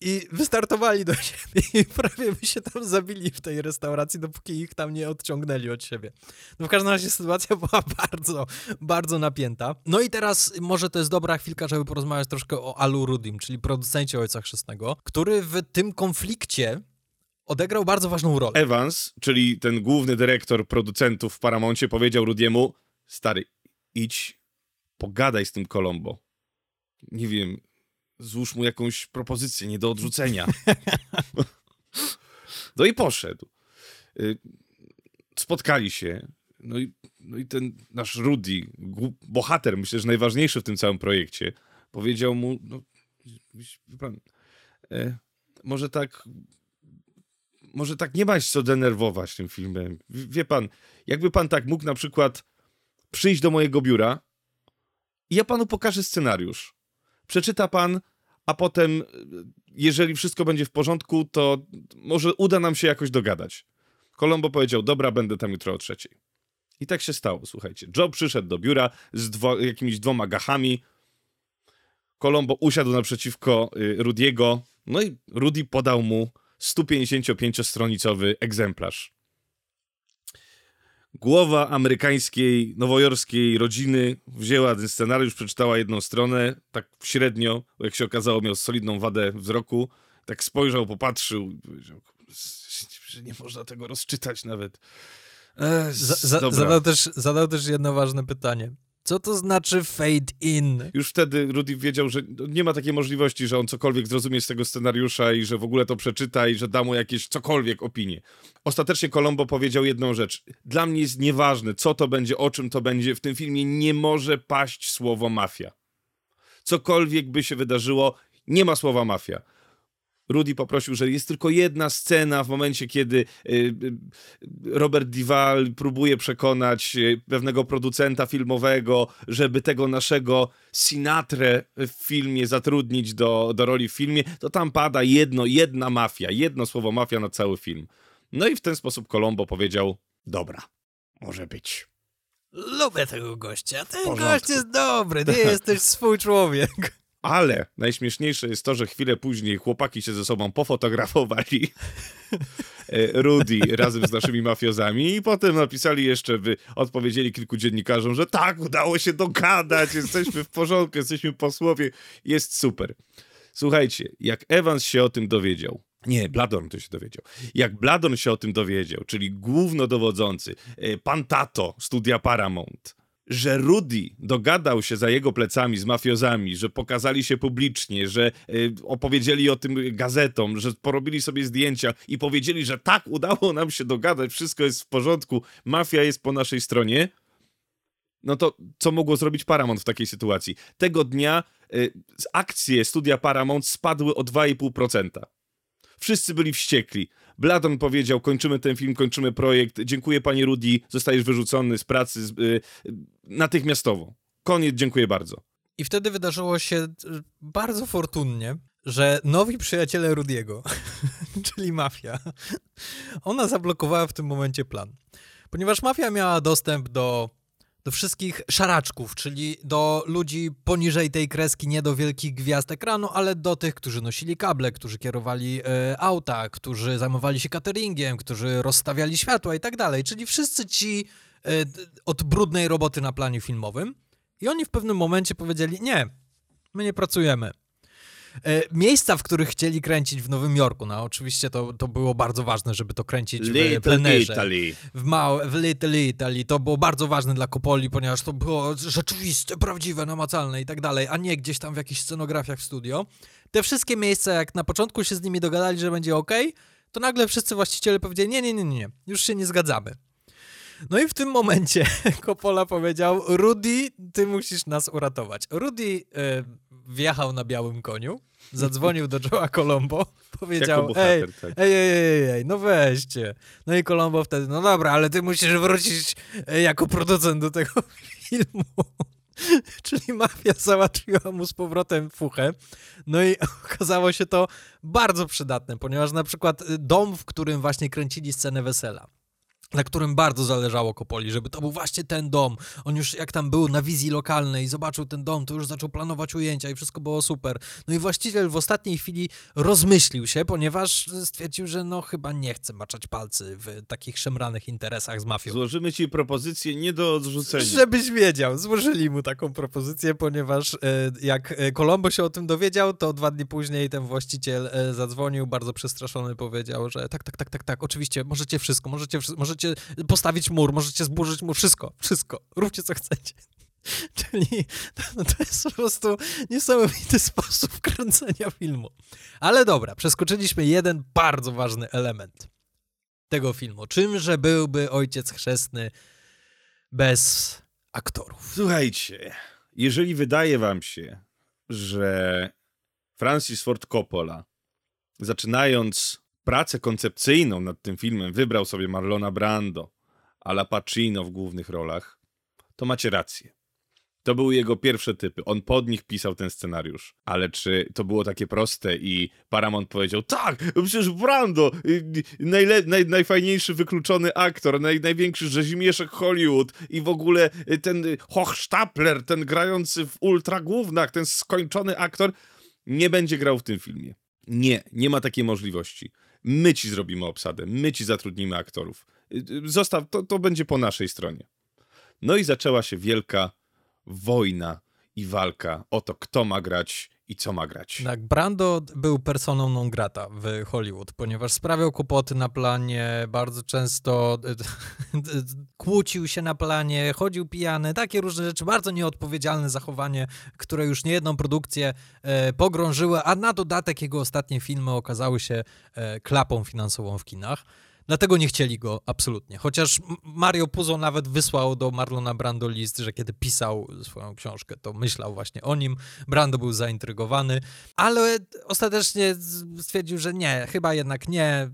I wystartowali do siebie i prawie by się tam zabili w tej restauracji, dopóki ich tam nie odciągnęli od siebie. No w każdym razie sytuacja była bardzo, bardzo napięta. No i teraz może to jest dobra chwilka, żeby porozmawiać troszkę o Alu Rudim, czyli producencie Ojca Chrzestnego, który w tym konflikcie odegrał bardzo ważną rolę. Evans, czyli ten główny dyrektor producentów w Paramouncie, powiedział Rudiemu, stary, idź, pogadaj z tym Colombo. Nie wiem, złóż mu jakąś propozycję nie do odrzucenia. no i poszedł. Y, Spotkali się. No i, no i ten nasz Rudy, bohater, myślę, że najważniejszy w tym całym projekcie, powiedział mu, no, pan, e, może tak może tak nie ma się co denerwować tym filmem. Wie pan, jakby pan tak mógł na przykład przyjść do mojego biura i ja panu pokażę scenariusz. Przeczyta pan, a potem, jeżeli wszystko będzie w porządku, to może uda nam się jakoś dogadać. Colombo powiedział, dobra, będę tam jutro o trzeciej. I tak się stało, słuchajcie. Joe przyszedł do biura z dwo, jakimiś dwoma gachami. Colombo usiadł naprzeciwko y, Rudiego, no i Rudy podał mu 155-stronicowy egzemplarz. Głowa amerykańskiej, nowojorskiej rodziny wzięła ten scenariusz, przeczytała jedną stronę, tak średnio, bo jak się okazało, miał solidną wadę wzroku. Tak spojrzał, popatrzył i powiedział, że nie można tego rozczytać nawet. E, Za, za, zadał, też, zadał też jedno ważne pytanie. Co to znaczy fade in? Już wtedy Rudy wiedział, że nie ma takiej możliwości, że on cokolwiek zrozumie z tego scenariusza i że w ogóle to przeczyta i że da mu jakieś cokolwiek opinie. Ostatecznie Colombo powiedział jedną rzecz. Dla mnie jest nieważne, co to będzie, o czym to będzie. W tym filmie nie może paść słowo mafia. Cokolwiek by się wydarzyło, nie ma słowa mafia. Rudy poprosił, że jest tylko jedna scena w momencie, kiedy y, y, Robert Dival próbuje przekonać y, pewnego producenta filmowego, żeby tego naszego Sinatrę w filmie zatrudnić do, do roli w filmie, to tam pada jedno, jedna mafia, jedno słowo mafia na cały film. No i w ten sposób Colombo powiedział, dobra, może być. Lubię tego gościa. Ten gość jest dobry, ty jesteś swój człowiek. Ale najśmieszniejsze jest to, że chwilę później chłopaki się ze sobą pofotografowali. E, Rudy razem z naszymi mafiozami i potem napisali jeszcze, by odpowiedzieli kilku dziennikarzom, że tak, udało się dogadać, jesteśmy w porządku, jesteśmy posłowie, jest super. Słuchajcie, jak Evans się o tym dowiedział, nie, Bladorn to się dowiedział. Jak Bladorn się o tym dowiedział, czyli głównodowodzący, e, pan Tato, studia Paramount, że Rudy dogadał się za jego plecami z mafiozami, że pokazali się publicznie, że y, opowiedzieli o tym gazetom, że porobili sobie zdjęcia i powiedzieli, że tak, udało nam się dogadać, wszystko jest w porządku, mafia jest po naszej stronie, no to co mogło zrobić Paramount w takiej sytuacji? Tego dnia z akcje studia Paramount spadły o 2,5%. Wszyscy byli wściekli. Bladon powiedział, kończymy ten film, kończymy projekt, dziękuję panie Rudy, zostajesz wyrzucony z pracy z, y, natychmiastowo. Koniec, dziękuję bardzo. I wtedy wydarzyło się y, bardzo fortunnie, że nowi przyjaciele Rudiego, czyli mafia, ona zablokowała w tym momencie plan. Ponieważ mafia miała dostęp do, do wszystkich szaraczków, czyli do ludzi poniżej tej kreski, nie do wielkich gwiazd ekranu, ale do tych, którzy nosili kable, którzy kierowali e, auta, którzy zajmowali się cateringiem, którzy rozstawiali światła i tak dalej. Czyli wszyscy ci e, od brudnej roboty na planie filmowym. I oni w pewnym momencie powiedzieli: Nie, my nie pracujemy. E, miejsca, w których chcieli kręcić w Nowym Jorku, no oczywiście to, to było bardzo ważne, żeby to kręcić w Little plenerze. Italy. W, mał, w Little Italy. To było bardzo ważne dla Kopoli, ponieważ to było rzeczywiste, prawdziwe, namacalne i tak dalej, a nie gdzieś tam w jakichś scenografiach w studio. Te wszystkie miejsca, jak na początku się z nimi dogadali, że będzie ok, to nagle wszyscy właściciele powiedzieli, nie, nie, nie, nie, już się nie zgadzamy. No i w tym momencie Coppola powiedział, Rudy, ty musisz nas uratować. Rudy e, wjechał na białym koniu, zadzwonił do Joe'a Colombo, powiedział, ej, bohater, tak. ej, ej, ej, ej, no weźcie. No i Colombo wtedy, no dobra, ale ty musisz wrócić e, jako producent do tego filmu. Czyli mafia załatwiła mu z powrotem fuchę. No i okazało się to bardzo przydatne, ponieważ na przykład y, dom, w którym właśnie kręcili scenę wesela, na którym bardzo zależało Kopoli, żeby to był właśnie ten dom. On już jak tam był na wizji lokalnej, zobaczył ten dom, to już zaczął planować ujęcia i wszystko było super. No i właściciel w ostatniej chwili rozmyślił się, ponieważ stwierdził, że no chyba nie chce maczać palcy w takich szemranych interesach z mafią. Złożymy ci propozycję nie do odrzucenia. Żebyś wiedział, złożyli mu taką propozycję, ponieważ e, jak e, Colombo się o tym dowiedział, to dwa dni później ten właściciel e, zadzwonił, bardzo przestraszony powiedział, że tak, tak, tak, tak, tak, oczywiście, możecie wszystko, możecie, wszy- możecie postawić mur, możecie zburzyć mur, wszystko, wszystko, róbcie co chcecie. Czyli no to jest po prostu niesamowity sposób kręcenia filmu. Ale dobra, przeskoczyliśmy jeden bardzo ważny element tego filmu. Czymże byłby Ojciec Chrzestny bez aktorów? Słuchajcie, jeżeli wydaje wam się, że Francis Ford Coppola, zaczynając pracę koncepcyjną nad tym filmem, wybrał sobie Marlona Brando, Ala Pacino w głównych rolach, to macie rację. To były jego pierwsze typy. On pod nich pisał ten scenariusz. Ale czy to było takie proste i Paramount powiedział, tak, przecież Brando, y, najle- naj, najfajniejszy wykluczony aktor, naj, największy rzezimieszek Hollywood i w ogóle y, ten y, Hochstapler, ten grający w ultragównach, ten skończony aktor, nie będzie grał w tym filmie. Nie, nie ma takiej możliwości. My ci zrobimy obsadę, my ci zatrudnimy aktorów. Y, y, Zostaw, to, to będzie po naszej stronie. No i zaczęła się wielka wojna i walka o to, kto ma grać i co ma grać. Tak, Brando był personą non grata w Hollywood, ponieważ sprawiał kłopoty na planie, bardzo często kłócił się na planie, chodził pijany, takie różne rzeczy, bardzo nieodpowiedzialne zachowanie, które już niejedną produkcję e, pogrążyły, a na dodatek jego ostatnie filmy okazały się e, klapą finansową w kinach. Dlatego nie chcieli go absolutnie. Chociaż Mario Puzo nawet wysłał do Marlona Brando list, że kiedy pisał swoją książkę, to myślał właśnie o nim. Brando był zaintrygowany, ale ostatecznie stwierdził, że nie, chyba jednak nie,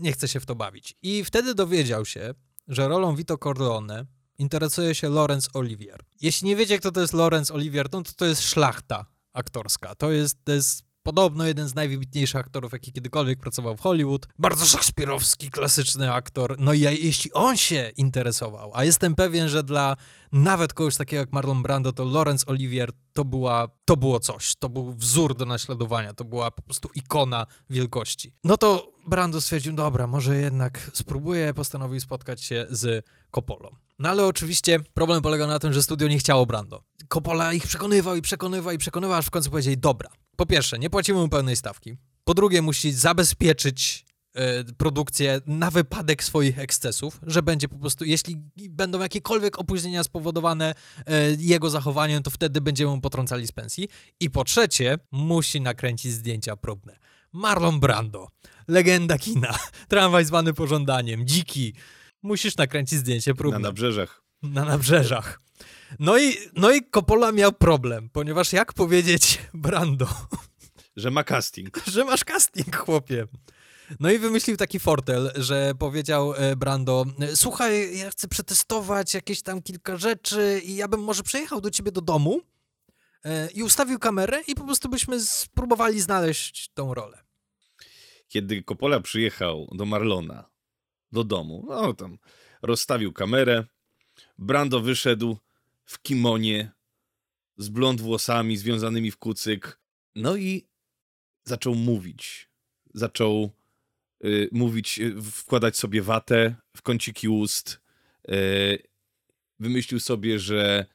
nie chce się w to bawić. I wtedy dowiedział się, że rolą Vito Corleone interesuje się Laurence Olivier. Jeśli nie wiecie, kto to jest Laurence Olivier, no to to jest szlachta aktorska. To jest, to jest podobno jeden z najwybitniejszych aktorów, jaki kiedykolwiek pracował w Hollywood. Bardzo szekspirowski, klasyczny aktor. No i jeśli on się interesował, a jestem pewien, że dla nawet kogoś takiego jak Marlon Brando, to Laurence Olivier to, była, to było coś. To był wzór do naśladowania. To była po prostu ikona wielkości. No to Brando stwierdził, dobra, może jednak spróbuję, postanowił spotkać się z Coppolą. No ale oczywiście problem polegał na tym, że studio nie chciało Brando. Coppola ich przekonywał i przekonywał i przekonywał, aż w końcu powiedzieli, dobra, po pierwsze, nie płacimy mu pełnej stawki. Po drugie, musi zabezpieczyć e, produkcję na wypadek swoich ekscesów, że będzie po prostu, jeśli będą jakiekolwiek opóźnienia spowodowane e, jego zachowaniem, to wtedy będziemy mu potrącali z pensji. I po trzecie, musi nakręcić zdjęcia próbne. Marlon Brando, legenda kina, tramwaj zwany pożądaniem, dziki. Musisz nakręcić zdjęcie próbne Na nabrzeżach. na nabrzeżach. No i, no i Coppola miał problem, ponieważ jak powiedzieć Brando, Że ma casting. że masz casting, chłopie. No i wymyślił taki fortel, że powiedział e, Brando, słuchaj, ja chcę przetestować jakieś tam kilka rzeczy i ja bym może przyjechał do ciebie do domu e, i ustawił kamerę i po prostu byśmy spróbowali znaleźć tą rolę. Kiedy Coppola przyjechał do Marlona, do domu, no tam rozstawił kamerę, Brando wyszedł w kimonie z blond włosami związanymi w kucyk, no i zaczął mówić. Zaczął y, mówić, y, wkładać sobie watę w kąciki ust. Y, wymyślił sobie, że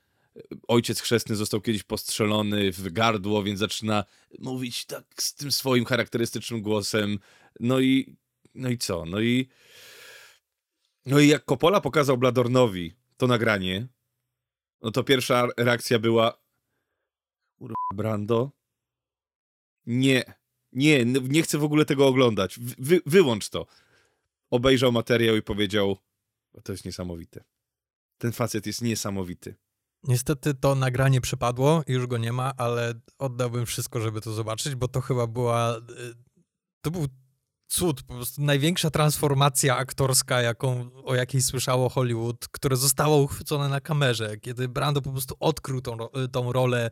ojciec chrzestny został kiedyś postrzelony w gardło, więc zaczyna mówić tak z tym swoim charakterystycznym głosem. No i, no i co? No i, no i jak Coppola pokazał Bladornowi to nagranie, no to pierwsza reakcja była Kurwa, Brando? Nie, nie, nie chcę w ogóle tego oglądać. Wy, wyłącz to. Obejrzał materiał i powiedział, to jest niesamowite. Ten facet jest niesamowity. Niestety to nagranie przypadło i już go nie ma, ale oddałbym wszystko, żeby to zobaczyć, bo to chyba była. y, To był cud, po prostu największa transformacja aktorska, jaką, o jakiej słyszało Hollywood, które zostało uchwycone na kamerze, kiedy Brando po prostu odkrył tą, ro- tą rolę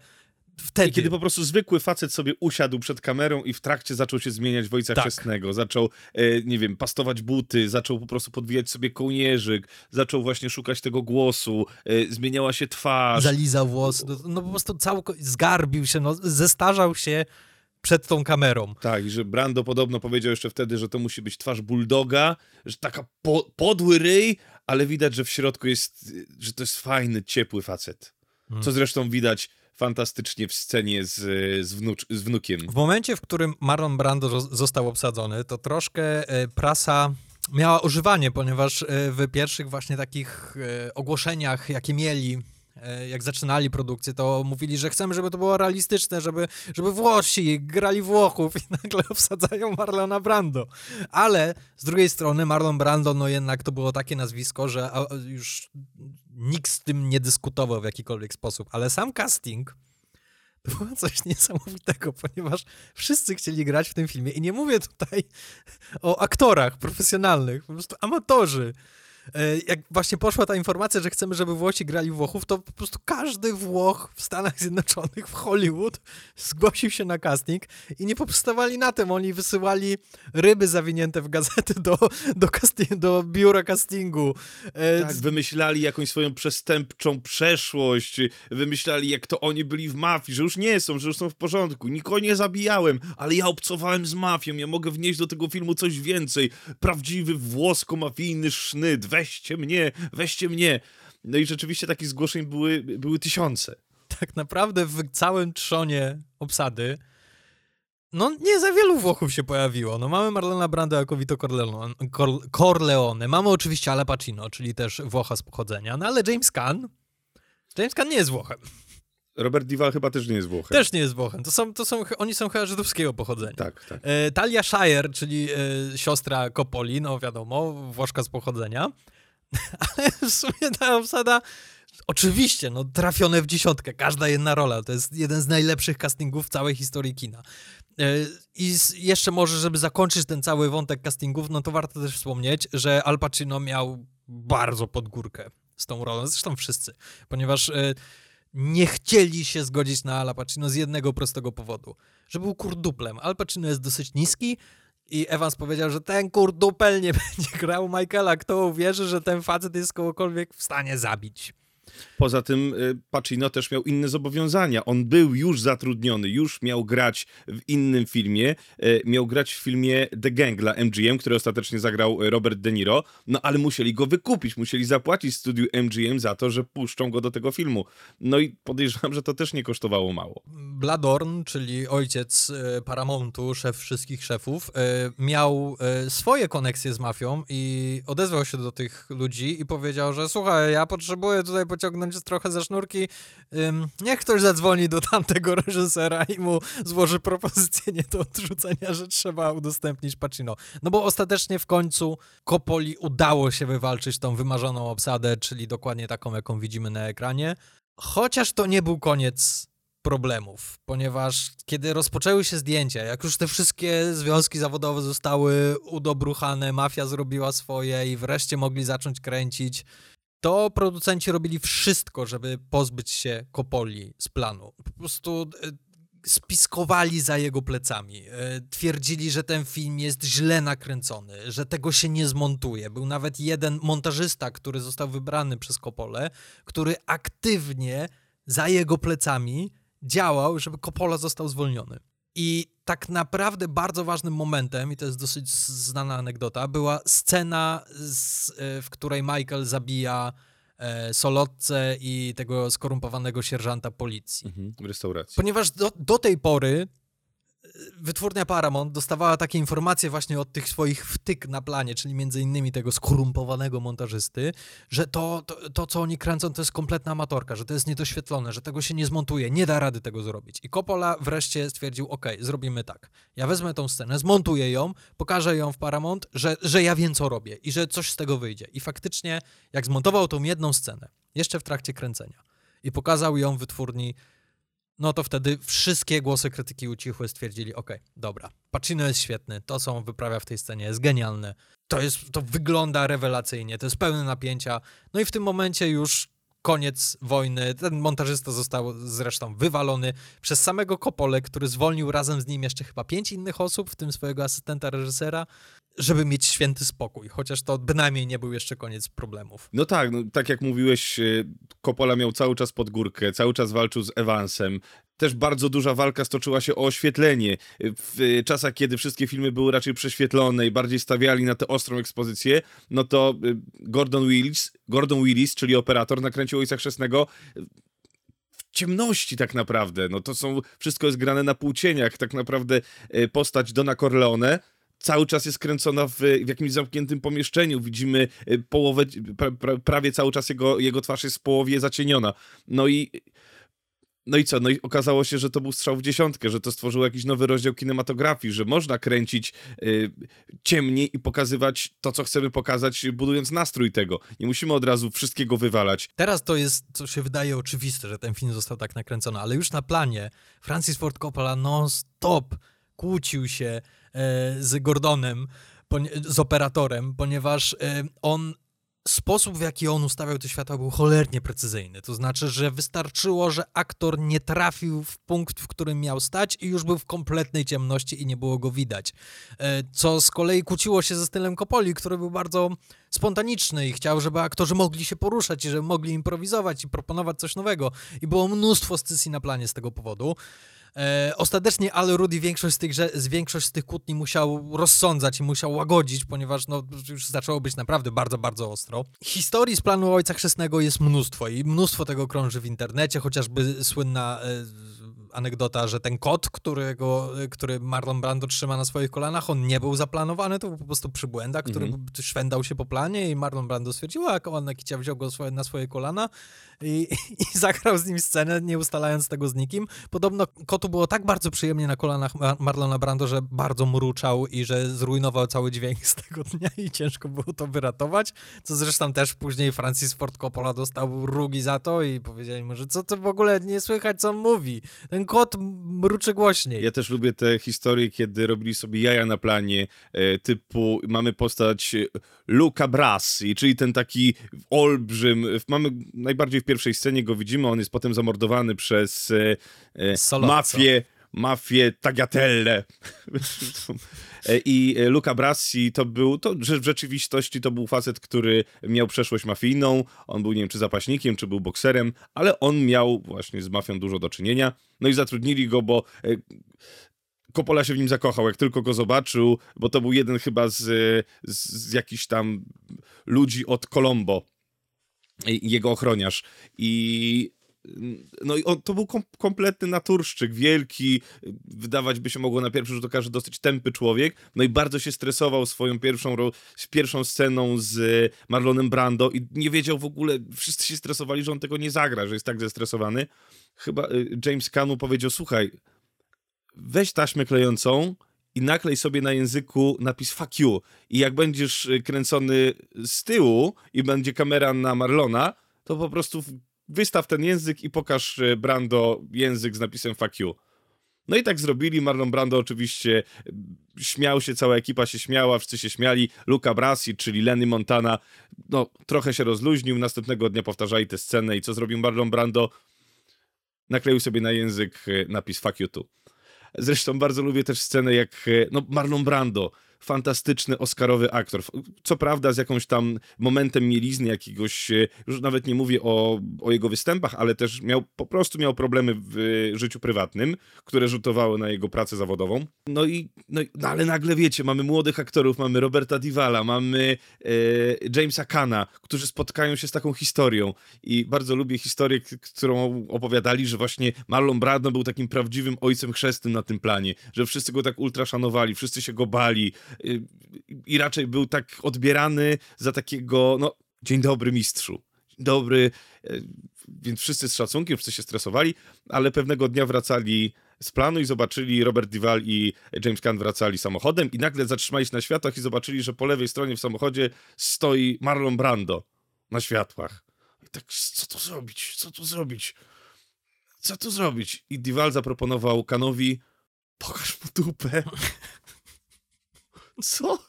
wtedy. I kiedy po prostu zwykły facet sobie usiadł przed kamerą i w trakcie zaczął się zmieniać w ojca Tak. chrzestnego, zaczął, e, nie wiem, pastować buty, zaczął po prostu podwijać sobie kołnierzyk, zaczął właśnie szukać tego głosu, e, zmieniała się twarz. Zalizał włos, no, no po prostu całko- zgarbił się, no, zestarzał się przed tą kamerą. Tak, i że Brando podobno powiedział jeszcze wtedy, że to musi być twarz bulldoga, że taka po, podły ryj, ale widać, że w środku jest, że to jest fajny, ciepły facet. Hmm. Co zresztą widać fantastycznie w scenie z, z, wnucz, z wnukiem. W momencie, w którym Marlon Brando zo- został obsadzony, to troszkę e, prasa miała używanie, ponieważ e, w pierwszych właśnie takich e, ogłoszeniach, jakie mieli, jak zaczynali produkcję, to mówili, że chcemy, żeby to było realistyczne, żeby, żeby Włosi grali Włochów i nagle obsadzają Marlona Brando. Ale z drugiej strony Marlon Brando, no jednak to było takie nazwisko, że już nikt z tym nie dyskutował w jakikolwiek sposób. Ale sam casting to było coś niesamowitego, ponieważ wszyscy chcieli grać w tym filmie i nie mówię tutaj o aktorach profesjonalnych, po prostu amatorzy. E, Jak właśnie poszła ta informacja, że chcemy, żeby Włosi grali Włochów, to po prostu każdy Włoch w Stanach Zjednoczonych, w Hollywood zgłosił się na casting i nie poprzestawali na tym. Oni wysyłali ryby zawinięte w gazety do, do, casting, do biura castingu. E, Tak, wymyślali jakąś swoją przestępczą przeszłość, wymyślali jak to oni byli w mafii, że już nie są, że już są w porządku. Nikogo nie zabijałem, ale ja obcowałem z mafią, ja mogę wnieść do tego filmu coś więcej. Prawdziwy włosko-mafijny sznyt, weźcie mnie, weźcie mnie. No i rzeczywiście takich zgłoszeń były, były tysiące. tak naprawdę w całym trzonie obsady no nie za wielu Włochów się pojawiło. No mamy Marlona Brando jako Vito Corleone, Cor- Corleone. Mamy oczywiście Al Pacino, czyli też Włocha z pochodzenia, no ale James Caan James Caan nie jest Włochem. Robert Dival chyba też nie jest Włochem. Też nie jest Włochem. To są, to są, oni są chyba żydowskiego pochodzenia. Tak, tak. E, Talia Shire, czyli e, siostra Coppoli, no wiadomo, Włoszka z pochodzenia. Ale w sumie ta obsada, oczywiście, no trafione w dziesiątkę, każda jedna rola. To jest jeden z najlepszych castingów w całej historii kina. E, I jeszcze może, żeby zakończyć ten cały wątek castingów, no to warto też wspomnieć, że Al Pacino miał bardzo pod górkę z tą rolą, zresztą wszyscy, ponieważ e, nie chcieli się zgodzić na Al Pacino z jednego prostego powodu, że był kurduplem. Al Pacino jest dosyć niski i Evans powiedział, że ten kurdupel nie będzie grał Michaela. Kto uwierzy, że ten facet jest kogokolwiek w stanie zabić? Poza tym y, Pacino też miał inne zobowiązania. On był już zatrudniony, już miał grać w innym filmie. y, Miał grać w filmie The Gang dla MGM, który ostatecznie zagrał y, Robert De Niro. No ale musieli go wykupić, musieli zapłacić studiu MGM za to, że puszczą go do tego filmu. No i podejrzewam, że to też nie kosztowało mało. Bladorn, czyli ojciec Paramountu, szef wszystkich szefów, miał swoje koneksje z mafią i odezwał się do tych ludzi i powiedział, że słuchaj, ja potrzebuję tutaj pociągnąć trochę za sznurki, ym, niech ktoś zadzwoni do tamtego reżysera i mu złoży propozycję nie do odrzucenia, że trzeba udostępnić Pacino. No bo ostatecznie w końcu Coppoli udało się wywalczyć tą wymarzoną obsadę, czyli dokładnie taką, jaką widzimy na ekranie. Chociaż to nie był koniec problemów, ponieważ kiedy rozpoczęły się zdjęcia, jak już te wszystkie związki zawodowe zostały udobruchane, mafia zrobiła swoje i wreszcie mogli zacząć kręcić, to producenci robili wszystko, żeby pozbyć się Kopoli z planu. Po prostu e, spiskowali za jego plecami. E, Twierdzili, że ten film jest źle nakręcony, że tego się nie zmontuje. Był nawet jeden montażysta, który został wybrany przez Kopolę, który aktywnie za jego plecami działał, żeby Coppola został zwolniony. I tak naprawdę bardzo ważnym momentem, i to jest dosyć znana anegdota, była scena, z, e, w której Michael zabija e, Solotce i tego skorumpowanego sierżanta policji. Mhm, w restauracji. Ponieważ do, do tej pory wytwórnia Paramount dostawała takie informacje właśnie od tych swoich wtyk na planie, czyli między innymi tego skorumpowanego montażysty, że to, to, to, co oni kręcą, to jest kompletna amatorka, że to jest niedoświetlone, że tego się nie zmontuje, nie da rady tego zrobić. I Coppola wreszcie stwierdził, ok, zrobimy tak. Ja wezmę tą scenę, zmontuję ją, pokażę ją w Paramount, że, że ja wiem, co robię i że coś z tego wyjdzie. I faktycznie, jak zmontował tą jedną scenę, jeszcze w trakcie kręcenia i pokazał ją wytwórni no to wtedy wszystkie głosy krytyki ucichły, stwierdzili, okej, dobra, Pacino jest świetny, to co on wyprawia w tej scenie jest genialne, to, jest, to wygląda rewelacyjnie, to jest pełne napięcia, no i w tym momencie już koniec wojny, ten montażysta został zresztą wywalony przez samego Kopole, który zwolnił razem z nim jeszcze chyba pięć innych osób, w tym swojego asystenta reżysera, żeby mieć święty spokój, chociaż to bynajmniej nie był jeszcze koniec problemów. No tak, no, tak jak mówiłeś, e, Coppola miał cały czas pod górkę, cały czas walczył z Evansem. Też bardzo duża walka stoczyła się o oświetlenie. W czasach, kiedy wszystkie filmy były raczej prześwietlone i bardziej stawiali na tę ostrą ekspozycję, no to e, Gordon Willis, Gordon Willis czyli operator, nakręcił Ojca Chrzestnego w ciemności tak naprawdę. No to są, wszystko jest grane na półcieniach. Tak naprawdę e, postać Dona Corleone cały czas jest kręcona w, w jakimś zamkniętym pomieszczeniu. Widzimy y, połowę, pra, pra, prawie cały czas jego, jego twarz jest w połowie zacieniona. No i no i co? No i okazało się, że to był strzał w dziesiątkę, że to stworzyło jakiś nowy rozdział kinematografii, że można kręcić y, ciemniej i pokazywać to, co chcemy pokazać, budując nastrój tego. Nie musimy od razu wszystkiego wywalać. Teraz to jest, co się wydaje oczywiste, że ten film został tak nakręcony, ale już na planie Francis Ford Coppola non-stop kłócił się z Gordonem, z operatorem, ponieważ e, on sposób, w jaki on ustawiał te światła, był cholernie precyzyjny. To znaczy, że wystarczyło, że aktor nie trafił w punkt, w którym miał stać i już był w kompletnej ciemności i nie było go widać. E, co z kolei kłóciło się ze stylem Kopoli, który był bardzo spontaniczny i chciał, żeby aktorzy mogli się poruszać i żeby mogli improwizować i proponować coś nowego. I było mnóstwo scysji na planie z tego powodu. E, ostatecznie Al Rudy większość z, tych, z większość z tych kłótni musiał rozsądzać i musiał łagodzić, ponieważ no, już zaczęło być naprawdę bardzo, bardzo ostro. Historii z planu Ojca Chrzestnego jest mnóstwo i mnóstwo tego krąży w internecie, chociażby słynna e, anegdota, że ten kot, którego, który Marlon Brando trzyma na swoich kolanach, on nie był zaplanowany, to był po prostu przybłęda, który mm -hmm. szwendał się po planie i Marlon Brando stwierdził, a on Kicia wziął go na swoje kolana i, i zagrał z nim scenę, nie ustalając tego z nikim. Podobno kotu było tak bardzo przyjemnie na kolanach Marlona Brando, że bardzo mruczał i że zrujnował cały dźwięk z tego dnia i ciężko było to wyratować, co zresztą też później Francis Ford Coppola dostał rugi za to i powiedzieli mu, że co to w ogóle nie słychać, co on mówi. Ten kot mruczy głośniej. Ja też lubię te historie, kiedy robili sobie jaja na planie, e, typu mamy postać Luca Brasi, czyli ten taki olbrzym, mamy najbardziej w pierwszej scenie go widzimy, on jest potem zamordowany przez e, e mafię, mafię Tagliatelle. E, I e, Luca Brasi to był, to w rzeczywistości to był facet, który miał przeszłość mafijną, on był nie wiem czy zapaśnikiem, czy był bokserem, ale on miał właśnie z mafią dużo do czynienia, no i zatrudnili go, bo Coppola się w nim zakochał, jak tylko go zobaczył, bo to był jeden chyba z, z jakichś tam ludzi od Colombo, jego ochroniarz. I no i on, to był kom kompletny naturszczyk, wielki, wydawać by się mogło na pierwszy rzut oka, że dosyć tępy człowiek, no i bardzo się stresował swoją pierwszą, pierwszą sceną z Marlonem Brando i nie wiedział w ogóle, wszyscy się stresowali, że on tego nie zagra, że jest tak zestresowany. Chyba y, James Canu powiedział, słuchaj, weź taśmę klejącą i naklej sobie na języku napis fuck you i jak będziesz y, kręcony z tyłu i będzie kamera na Marlona, to po prostu wystaw ten język i pokaż y, Brando język z napisem fuck you. No i tak zrobili, Marlon Brando oczywiście śmiał się, cała ekipa się śmiała, wszyscy się śmiali, Luca Brasi, czyli Lenny Montana, no trochę się rozluźnił, następnego dnia powtarzali tę scenę i co zrobił Marlon Brando? Nakleił sobie na język napis fuck you too. Zresztą bardzo lubię też scenę, jak e, no, Marlon Brando fantastyczny oscarowy aktor. Co prawda z jakąś tam momentem mielizny jakiegoś, e, już nawet nie mówię o, o jego występach, ale też miał, po prostu miał problemy w e, życiu prywatnym, które rzutowały na jego pracę zawodową. No i, no, no ale nagle wiecie, mamy młodych aktorów, mamy Roberta Divala, mamy e, Jamesa Kana, którzy spotkają się z taką historią i bardzo lubię historię, którą opowiadali, że właśnie Marlon Brando był takim prawdziwym ojcem chrzestnym na tym planie, że wszyscy go tak ultra szanowali, wszyscy się go bali i raczej był tak odbierany za takiego, no, dzień dobry mistrzu, dzień dobry, y, więc wszyscy z szacunkiem, wszyscy się stresowali, ale pewnego dnia wracali z planu i zobaczyli Robert Duval i James Caan wracali samochodem i nagle zatrzymali się na światłach i zobaczyli, że po lewej stronie w samochodzie stoi Marlon Brando na światłach. I tak, co tu zrobić? Co tu zrobić? Co tu zrobić? I Duval zaproponował Kanowi, pokaż mu dupę. Co?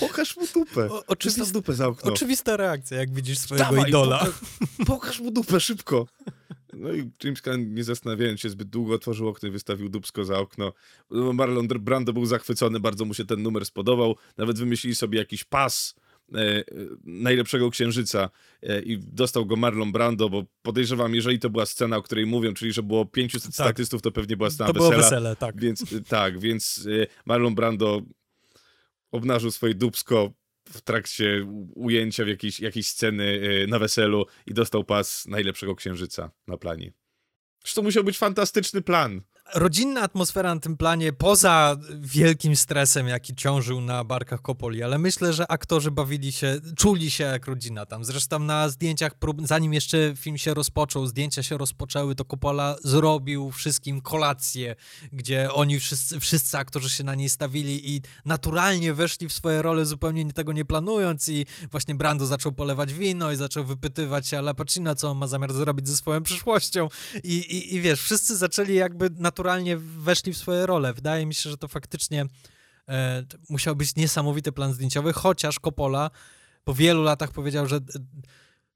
Pokaż mu dupę. O, Oczywista dupę za okno. oczywista reakcja, jak widzisz swojego Dawaj, idola. Pokaż, pokaż mu dupę, szybko. No i James Caan, nie zastanawiając się zbyt długo, otworzył okno i wystawił dupsko za okno. No, Marlon Brando był zachwycony, bardzo mu się ten numer spodobał. Nawet wymyślili sobie jakiś pas e, e, najlepszego księżyca e, i dostał go Marlon Brando, bo podejrzewam, jeżeli to była scena, o której mówią, czyli że było 500 Tak. statystów, to pewnie była scena To było wesela. wesele, tak. Więc tak, więc y, Marlon Brando obnażył swoje dubsko w trakcie ujęcia w jakiejś, jakiejś sceny y, na weselu i dostał pas najlepszego księżyca na planie. To musiał być fantastyczny plan. Rodzinna atmosfera na tym planie, poza wielkim stresem, jaki ciążył na barkach Kopoli, ale myślę, że aktorzy bawili się, czuli się jak rodzina tam. Zresztą na zdjęciach, prób, zanim jeszcze film się rozpoczął, zdjęcia się rozpoczęły, to Coppola zrobił wszystkim kolację, gdzie oni wszyscy, wszyscy aktorzy się na niej stawili i naturalnie weszli w swoje role, zupełnie tego nie planując i właśnie Brando zaczął polewać wino i zaczął wypytywać Al Pacino, co on ma zamiar zrobić ze swoją przyszłością i, i, i wiesz, wszyscy zaczęli jakby naturalnie weszli w swoje role. Wydaje mi się, że to faktycznie e, musiał być niesamowity plan zdjęciowy, chociaż Coppola po wielu latach powiedział, że e,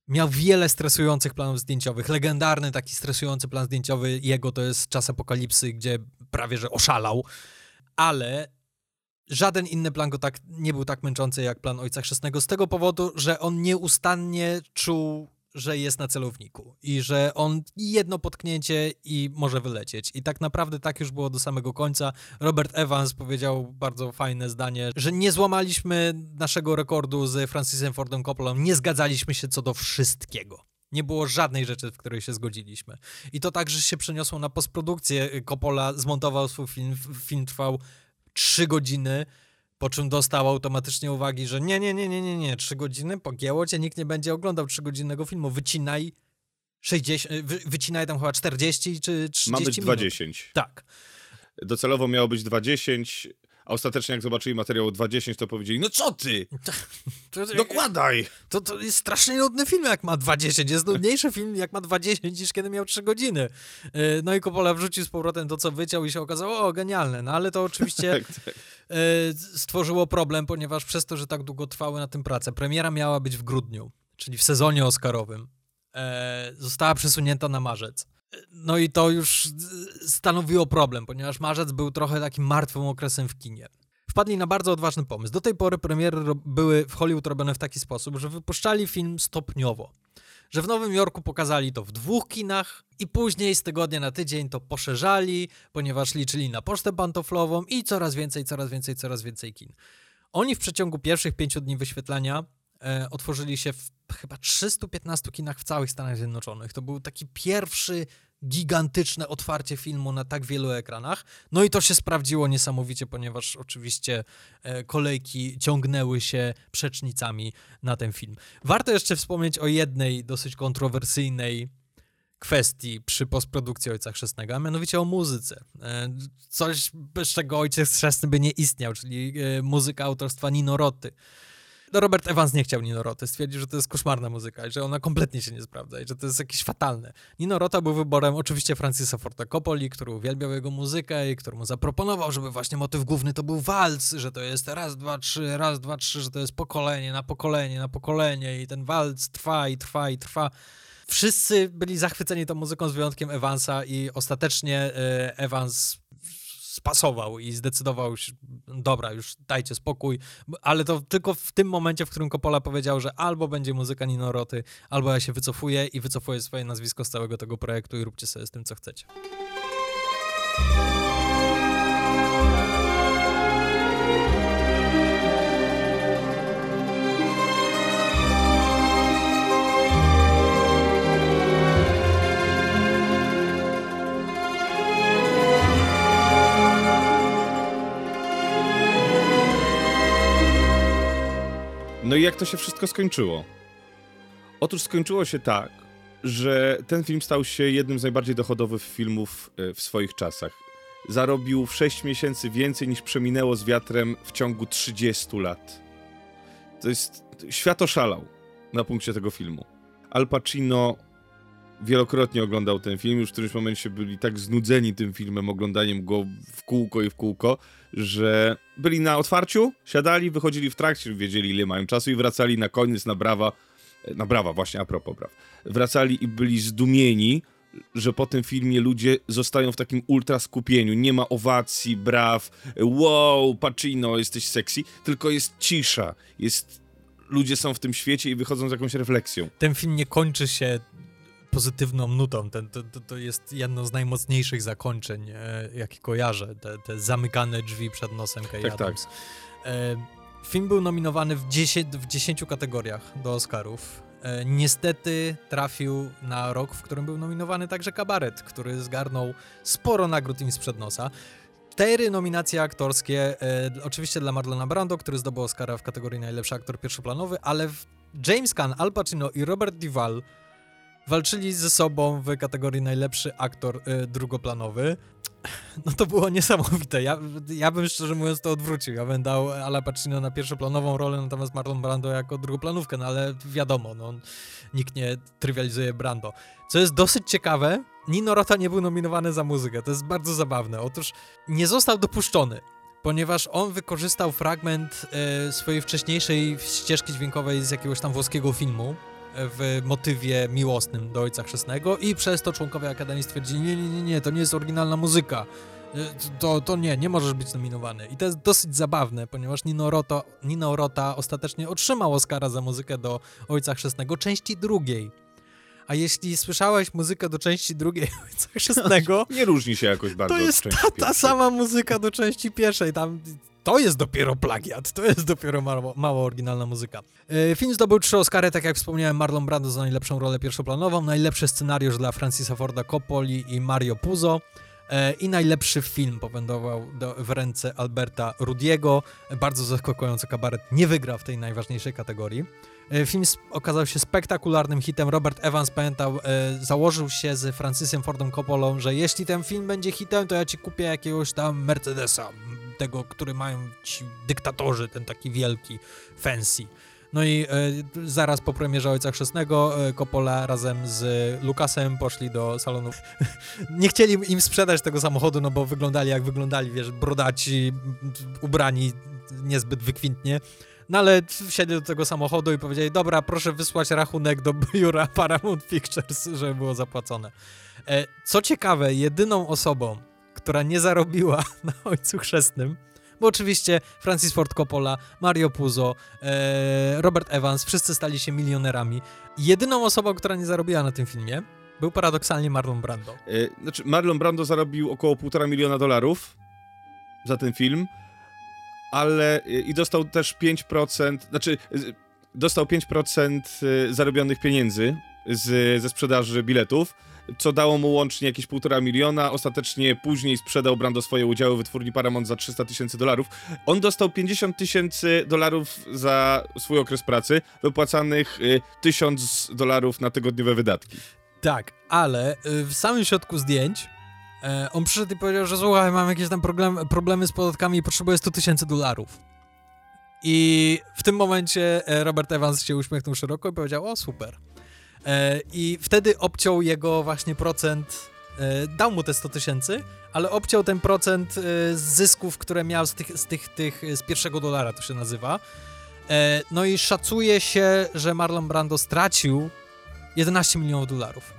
miał wiele stresujących planów zdjęciowych. Legendarny taki stresujący plan zdjęciowy jego to jest Czas Apokalipsy, gdzie prawie że oszalał, ale żaden inny plan go tak, nie był tak męczący jak plan Ojca Chrzestnego z tego powodu, że on nieustannie czuł, że jest na celowniku i że on jedno potknięcie i może wylecieć. I tak naprawdę tak już było do samego końca. Robert Evans powiedział bardzo fajne zdanie, że nie złamaliśmy naszego rekordu z Francisem Fordem Coppolą, nie zgadzaliśmy się co do wszystkiego. Nie było żadnej rzeczy, w której się zgodziliśmy. I to także się przeniosło na postprodukcję. Coppola zmontował swój film, film trwał trzy godziny, po czym dostał automatycznie uwagi, że nie, nie, nie, nie, nie, nie, trzy godziny, pogięło cię, nikt nie będzie oglądał trzygodzinnego filmu, wycinaj 60, wy, wycinaj tam chyba 40 czy 30 Ma być minut. 20. Tak. Docelowo miało być 20, a ostatecznie jak zobaczyli materiał 20, to powiedzieli, no co ty? To, Dokładaj! to, to jest strasznie nudny film, jak ma 20. Jest nudniejszy film, jak ma 20, niż kiedy miał 3 godziny. Yy, No i Coppola wrzucił z powrotem to, co wyciął i się okazało, o, genialne. No ale to oczywiście Tak, tak. e, stworzyło problem, ponieważ przez to, że tak długo trwały na tym prace, premiera miała być w grudniu, czyli w sezonie oscarowym, e, została przesunięta na marzec. No i to już stanowiło problem, ponieważ marzec był trochę takim martwym okresem w kinie. Wpadli na bardzo odważny pomysł. Do tej pory premiery były w Hollywood robione w taki sposób, że wypuszczali film stopniowo. Że w Nowym Jorku pokazali to w dwóch kinach i później z tygodnia na tydzień to poszerzali, ponieważ liczyli na pocztę pantoflową i coraz więcej, coraz więcej, coraz więcej kin. Oni w przeciągu pierwszych pięciu dni wyświetlania e, otworzyli się w chyba 315 kinach w całych Stanach Zjednoczonych. To był taki pierwszy gigantyczne otwarcie filmu na tak wielu ekranach. No i to się sprawdziło niesamowicie, ponieważ oczywiście e, kolejki ciągnęły się przecznicami na ten film. Warto jeszcze wspomnieć o jednej dosyć kontrowersyjnej kwestii przy postprodukcji Ojca Chrzestnego, a mianowicie o muzyce. E, Coś, bez czego Ojciec Chrzestny by nie istniał, czyli e, muzyka autorstwa Nino Roty. No Robert Evans nie chciał Nino Roty, stwierdził, że to jest koszmarna muzyka i że ona kompletnie się nie sprawdza i że to jest jakieś fatalne. Nino Rota był wyborem oczywiście Francisa Forta Coppoli, który uwielbiał jego muzykę i który mu zaproponował, żeby właśnie motyw główny to był walc, że to jest raz, dwa, trzy, raz, dwa, trzy, że to jest pokolenie na pokolenie na pokolenie i ten walc trwa i trwa i trwa. Wszyscy byli zachwyceni tą muzyką z wyjątkiem Evansa i ostatecznie e, Evans spasował i zdecydował się, dobra, już dajcie spokój, ale to tylko w tym momencie, w którym Coppola powiedział, że albo będzie muzyka Nino Roty, albo ja się wycofuję i wycofuję swoje nazwisko z całego tego projektu i róbcie sobie z tym, co chcecie. No i jak to się wszystko skończyło? Otóż skończyło się tak, że ten film stał się jednym z najbardziej dochodowych filmów e, w swoich czasach. Zarobił w 6 miesięcy więcej niż przeminęło z wiatrem w ciągu 30 lat. To jest. Świat oszalał na punkcie tego filmu. Al Pacino wielokrotnie oglądał ten film, już w którymś momencie byli tak znudzeni tym filmem, oglądaniem go w kółko i w kółko, że byli na otwarciu, siadali, wychodzili w trakcie, wiedzieli ile mają czasu i wracali na koniec na brawa, na brawa właśnie, a propos braw. Wracali i byli zdumieni, że po tym filmie ludzie zostają w takim ultra skupieniu. Nie ma owacji, braw, wow, Pacino, jesteś sexy, tylko jest cisza, jest... Ludzie są w tym świecie i wychodzą z jakąś refleksją. Ten film nie kończy się pozytywną nutą. Ten, to, to, to jest jedno z najmocniejszych zakończeń, e, jakie kojarzę. Te, te zamykane drzwi przed nosem Kay Tak, tak. Adams. E, film był nominowany w 10, w 10 kategoriach do Oscarów. E, niestety trafił na rok, w którym był nominowany także Kabaret, który zgarnął sporo nagród im sprzed nosa. Cztery nominacje aktorskie, e, oczywiście dla Marlona Brando, który zdobył Oscara w kategorii najlepszy aktor pierwszoplanowy, ale James Caan, Al Pacino i Robert Duvall walczyli ze sobą w kategorii najlepszy aktor y, drugoplanowy. No to było niesamowite. Ja, ja bym szczerze mówiąc to odwrócił. Ja bym dał Ala Pacino na pierwszoplanową rolę, natomiast Marlon Brando jako drugoplanówkę, no ale wiadomo, no, nikt nie trywializuje Brando. Co jest dosyć ciekawe, Nino Rota nie był nominowany za muzykę. To jest bardzo zabawne. Otóż nie został dopuszczony ponieważ on wykorzystał fragment e, swojej wcześniejszej ścieżki dźwiękowej z jakiegoś tam włoskiego filmu w motywie miłosnym do Ojca Chrzestnego i przez to członkowie Akademii stwierdzili, nie, nie, nie, nie, to nie jest oryginalna muzyka. E, To, to nie, nie możesz być nominowany. I to jest dosyć zabawne, ponieważ Nino Rota, Nino Rota ostatecznie otrzymał Oscara za muzykę do Ojca Chrzestnego, części drugiej. A jeśli słyszałeś muzykę do części drugiej Ojca Chrzestnego, Nie różni się jakoś bardzo to jest ta, ta sama muzyka do części pierwszej. Tam to jest dopiero plagiat, to jest dopiero mało, mało oryginalna muzyka. E, Film zdobył trzy Oscary, tak jak wspomniałem, Marlon Brando za najlepszą rolę pierwszoplanową, najlepszy scenariusz dla Francisa Forda Coppoli i Mario Puzo e, i najlepszy film powędrował do, w ręce Alberta Rudiego. Bardzo zaskakujący kabaret nie wygra w tej najważniejszej kategorii. E, Film okazał się spektakularnym hitem. Robert Evans, pamiętał, założył się z Francisem Fordem Coppolą, że jeśli ten film będzie hitem, to ja ci kupię jakiegoś tam Mercedesa, tego, który mają ci dyktatorzy, ten taki wielki, fancy. No i e, zaraz po premierze Ojca Chrzestnego e, Coppola razem z Lucasem poszli do salonu. Nie chcieli im sprzedać tego samochodu, no bo wyglądali jak wyglądali, wiesz, brodaci, ubrani niezbyt wykwintnie. No ale wsiedli do tego samochodu i powiedzieli, dobra, proszę wysłać rachunek do biura Paramount Pictures, żeby było zapłacone. E, co ciekawe, jedyną osobą, która nie zarobiła na Ojcu Chrzestnym, bo oczywiście Francis Ford Coppola, Mario Puzo, e, Robert Evans, wszyscy stali się milionerami. Jedyną osobą, która nie zarobiła na tym filmie, był paradoksalnie Marlon Brando. E, Znaczy, Marlon Brando zarobił około 1,5 miliona dolarów za ten film, ale e, i dostał też 5%, znaczy dostał 5% e, zarobionych pieniędzy z, ze sprzedaży biletów, co dało mu łącznie jakieś 1,5 miliona. Ostatecznie później sprzedał Brando swoje udziały wytwórni Paramount za 300 tysięcy dolarów. On dostał 50 tysięcy dolarów za swój okres pracy, wypłacanych e, 1000 dolarów na tygodniowe wydatki. Tak, ale y, w samym środku zdjęć e, on przyszedł i powiedział, że słuchaj, mam jakieś tam problem, problemy z podatkami i potrzebuję 100 tysięcy dolarów. I w tym momencie e, Robert Evans się uśmiechnął szeroko i powiedział, o super. E, I wtedy obciął jego właśnie procent, e, dał mu te 100 tysięcy, ale obciął ten procent e, z zysków, które miał z tych, z tych, tych, z pierwszego dolara, to się nazywa. No i szacuje się, że Marlon Brando stracił 11 milionów dolarów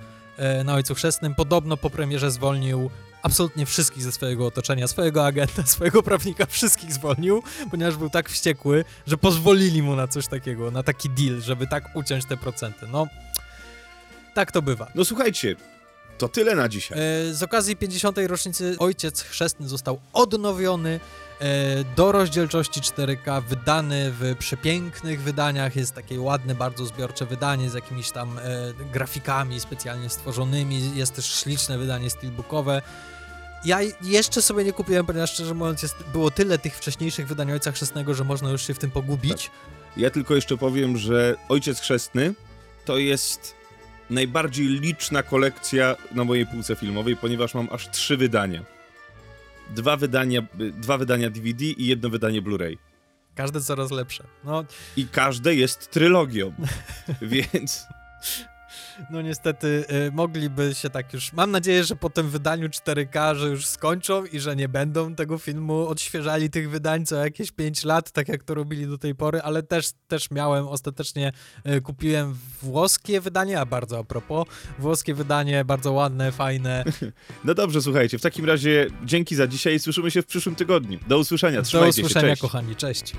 na Ojcu Chrzestnym. Podobno po premierze zwolnił absolutnie wszystkich ze swojego otoczenia, swojego agenta, swojego prawnika, wszystkich zwolnił, ponieważ był tak wściekły, że pozwolili mu na coś takiego, na taki deal, żeby tak uciąć te procenty. No, tak to bywa. No słuchajcie, to tyle na dzisiaj. E, Z okazji 50. rocznicy Ojciec Chrzestny został odnowiony e, do rozdzielczości 4K, wydany w przepięknych wydaniach. Jest takie ładne, bardzo zbiorcze wydanie z jakimiś tam e, grafikami specjalnie stworzonymi. Jest też śliczne wydanie steelbookowe. Ja jeszcze sobie nie kupiłem, ponieważ szczerze mówiąc jest, było tyle tych wcześniejszych wydań Ojca Chrzestnego, że można już się w tym pogubić. Ja tylko jeszcze powiem, że Ojciec Chrzestny to jest najbardziej liczna kolekcja na mojej półce filmowej, ponieważ mam aż trzy wydania. Dwa wydania, dwa wydania DVD i jedno wydanie Blu-ray. Każde coraz lepsze. No, I każde jest trylogią. Więc No niestety y, mogliby się tak już. Mam nadzieję, że po tym wydaniu 4K, że już skończą i że nie będą tego filmu odświeżali tych wydań co jakieś 5 lat, tak jak to robili do tej pory, ale też, też miałem ostatecznie y, kupiłem włoskie wydanie, a bardzo a propos, włoskie wydanie, bardzo ładne, fajne. no dobrze, słuchajcie, w takim razie dzięki za dzisiaj i słyszymy się w przyszłym tygodniu. Do usłyszenia, Do trzymajcie usłyszenia, się, kochani, cześć.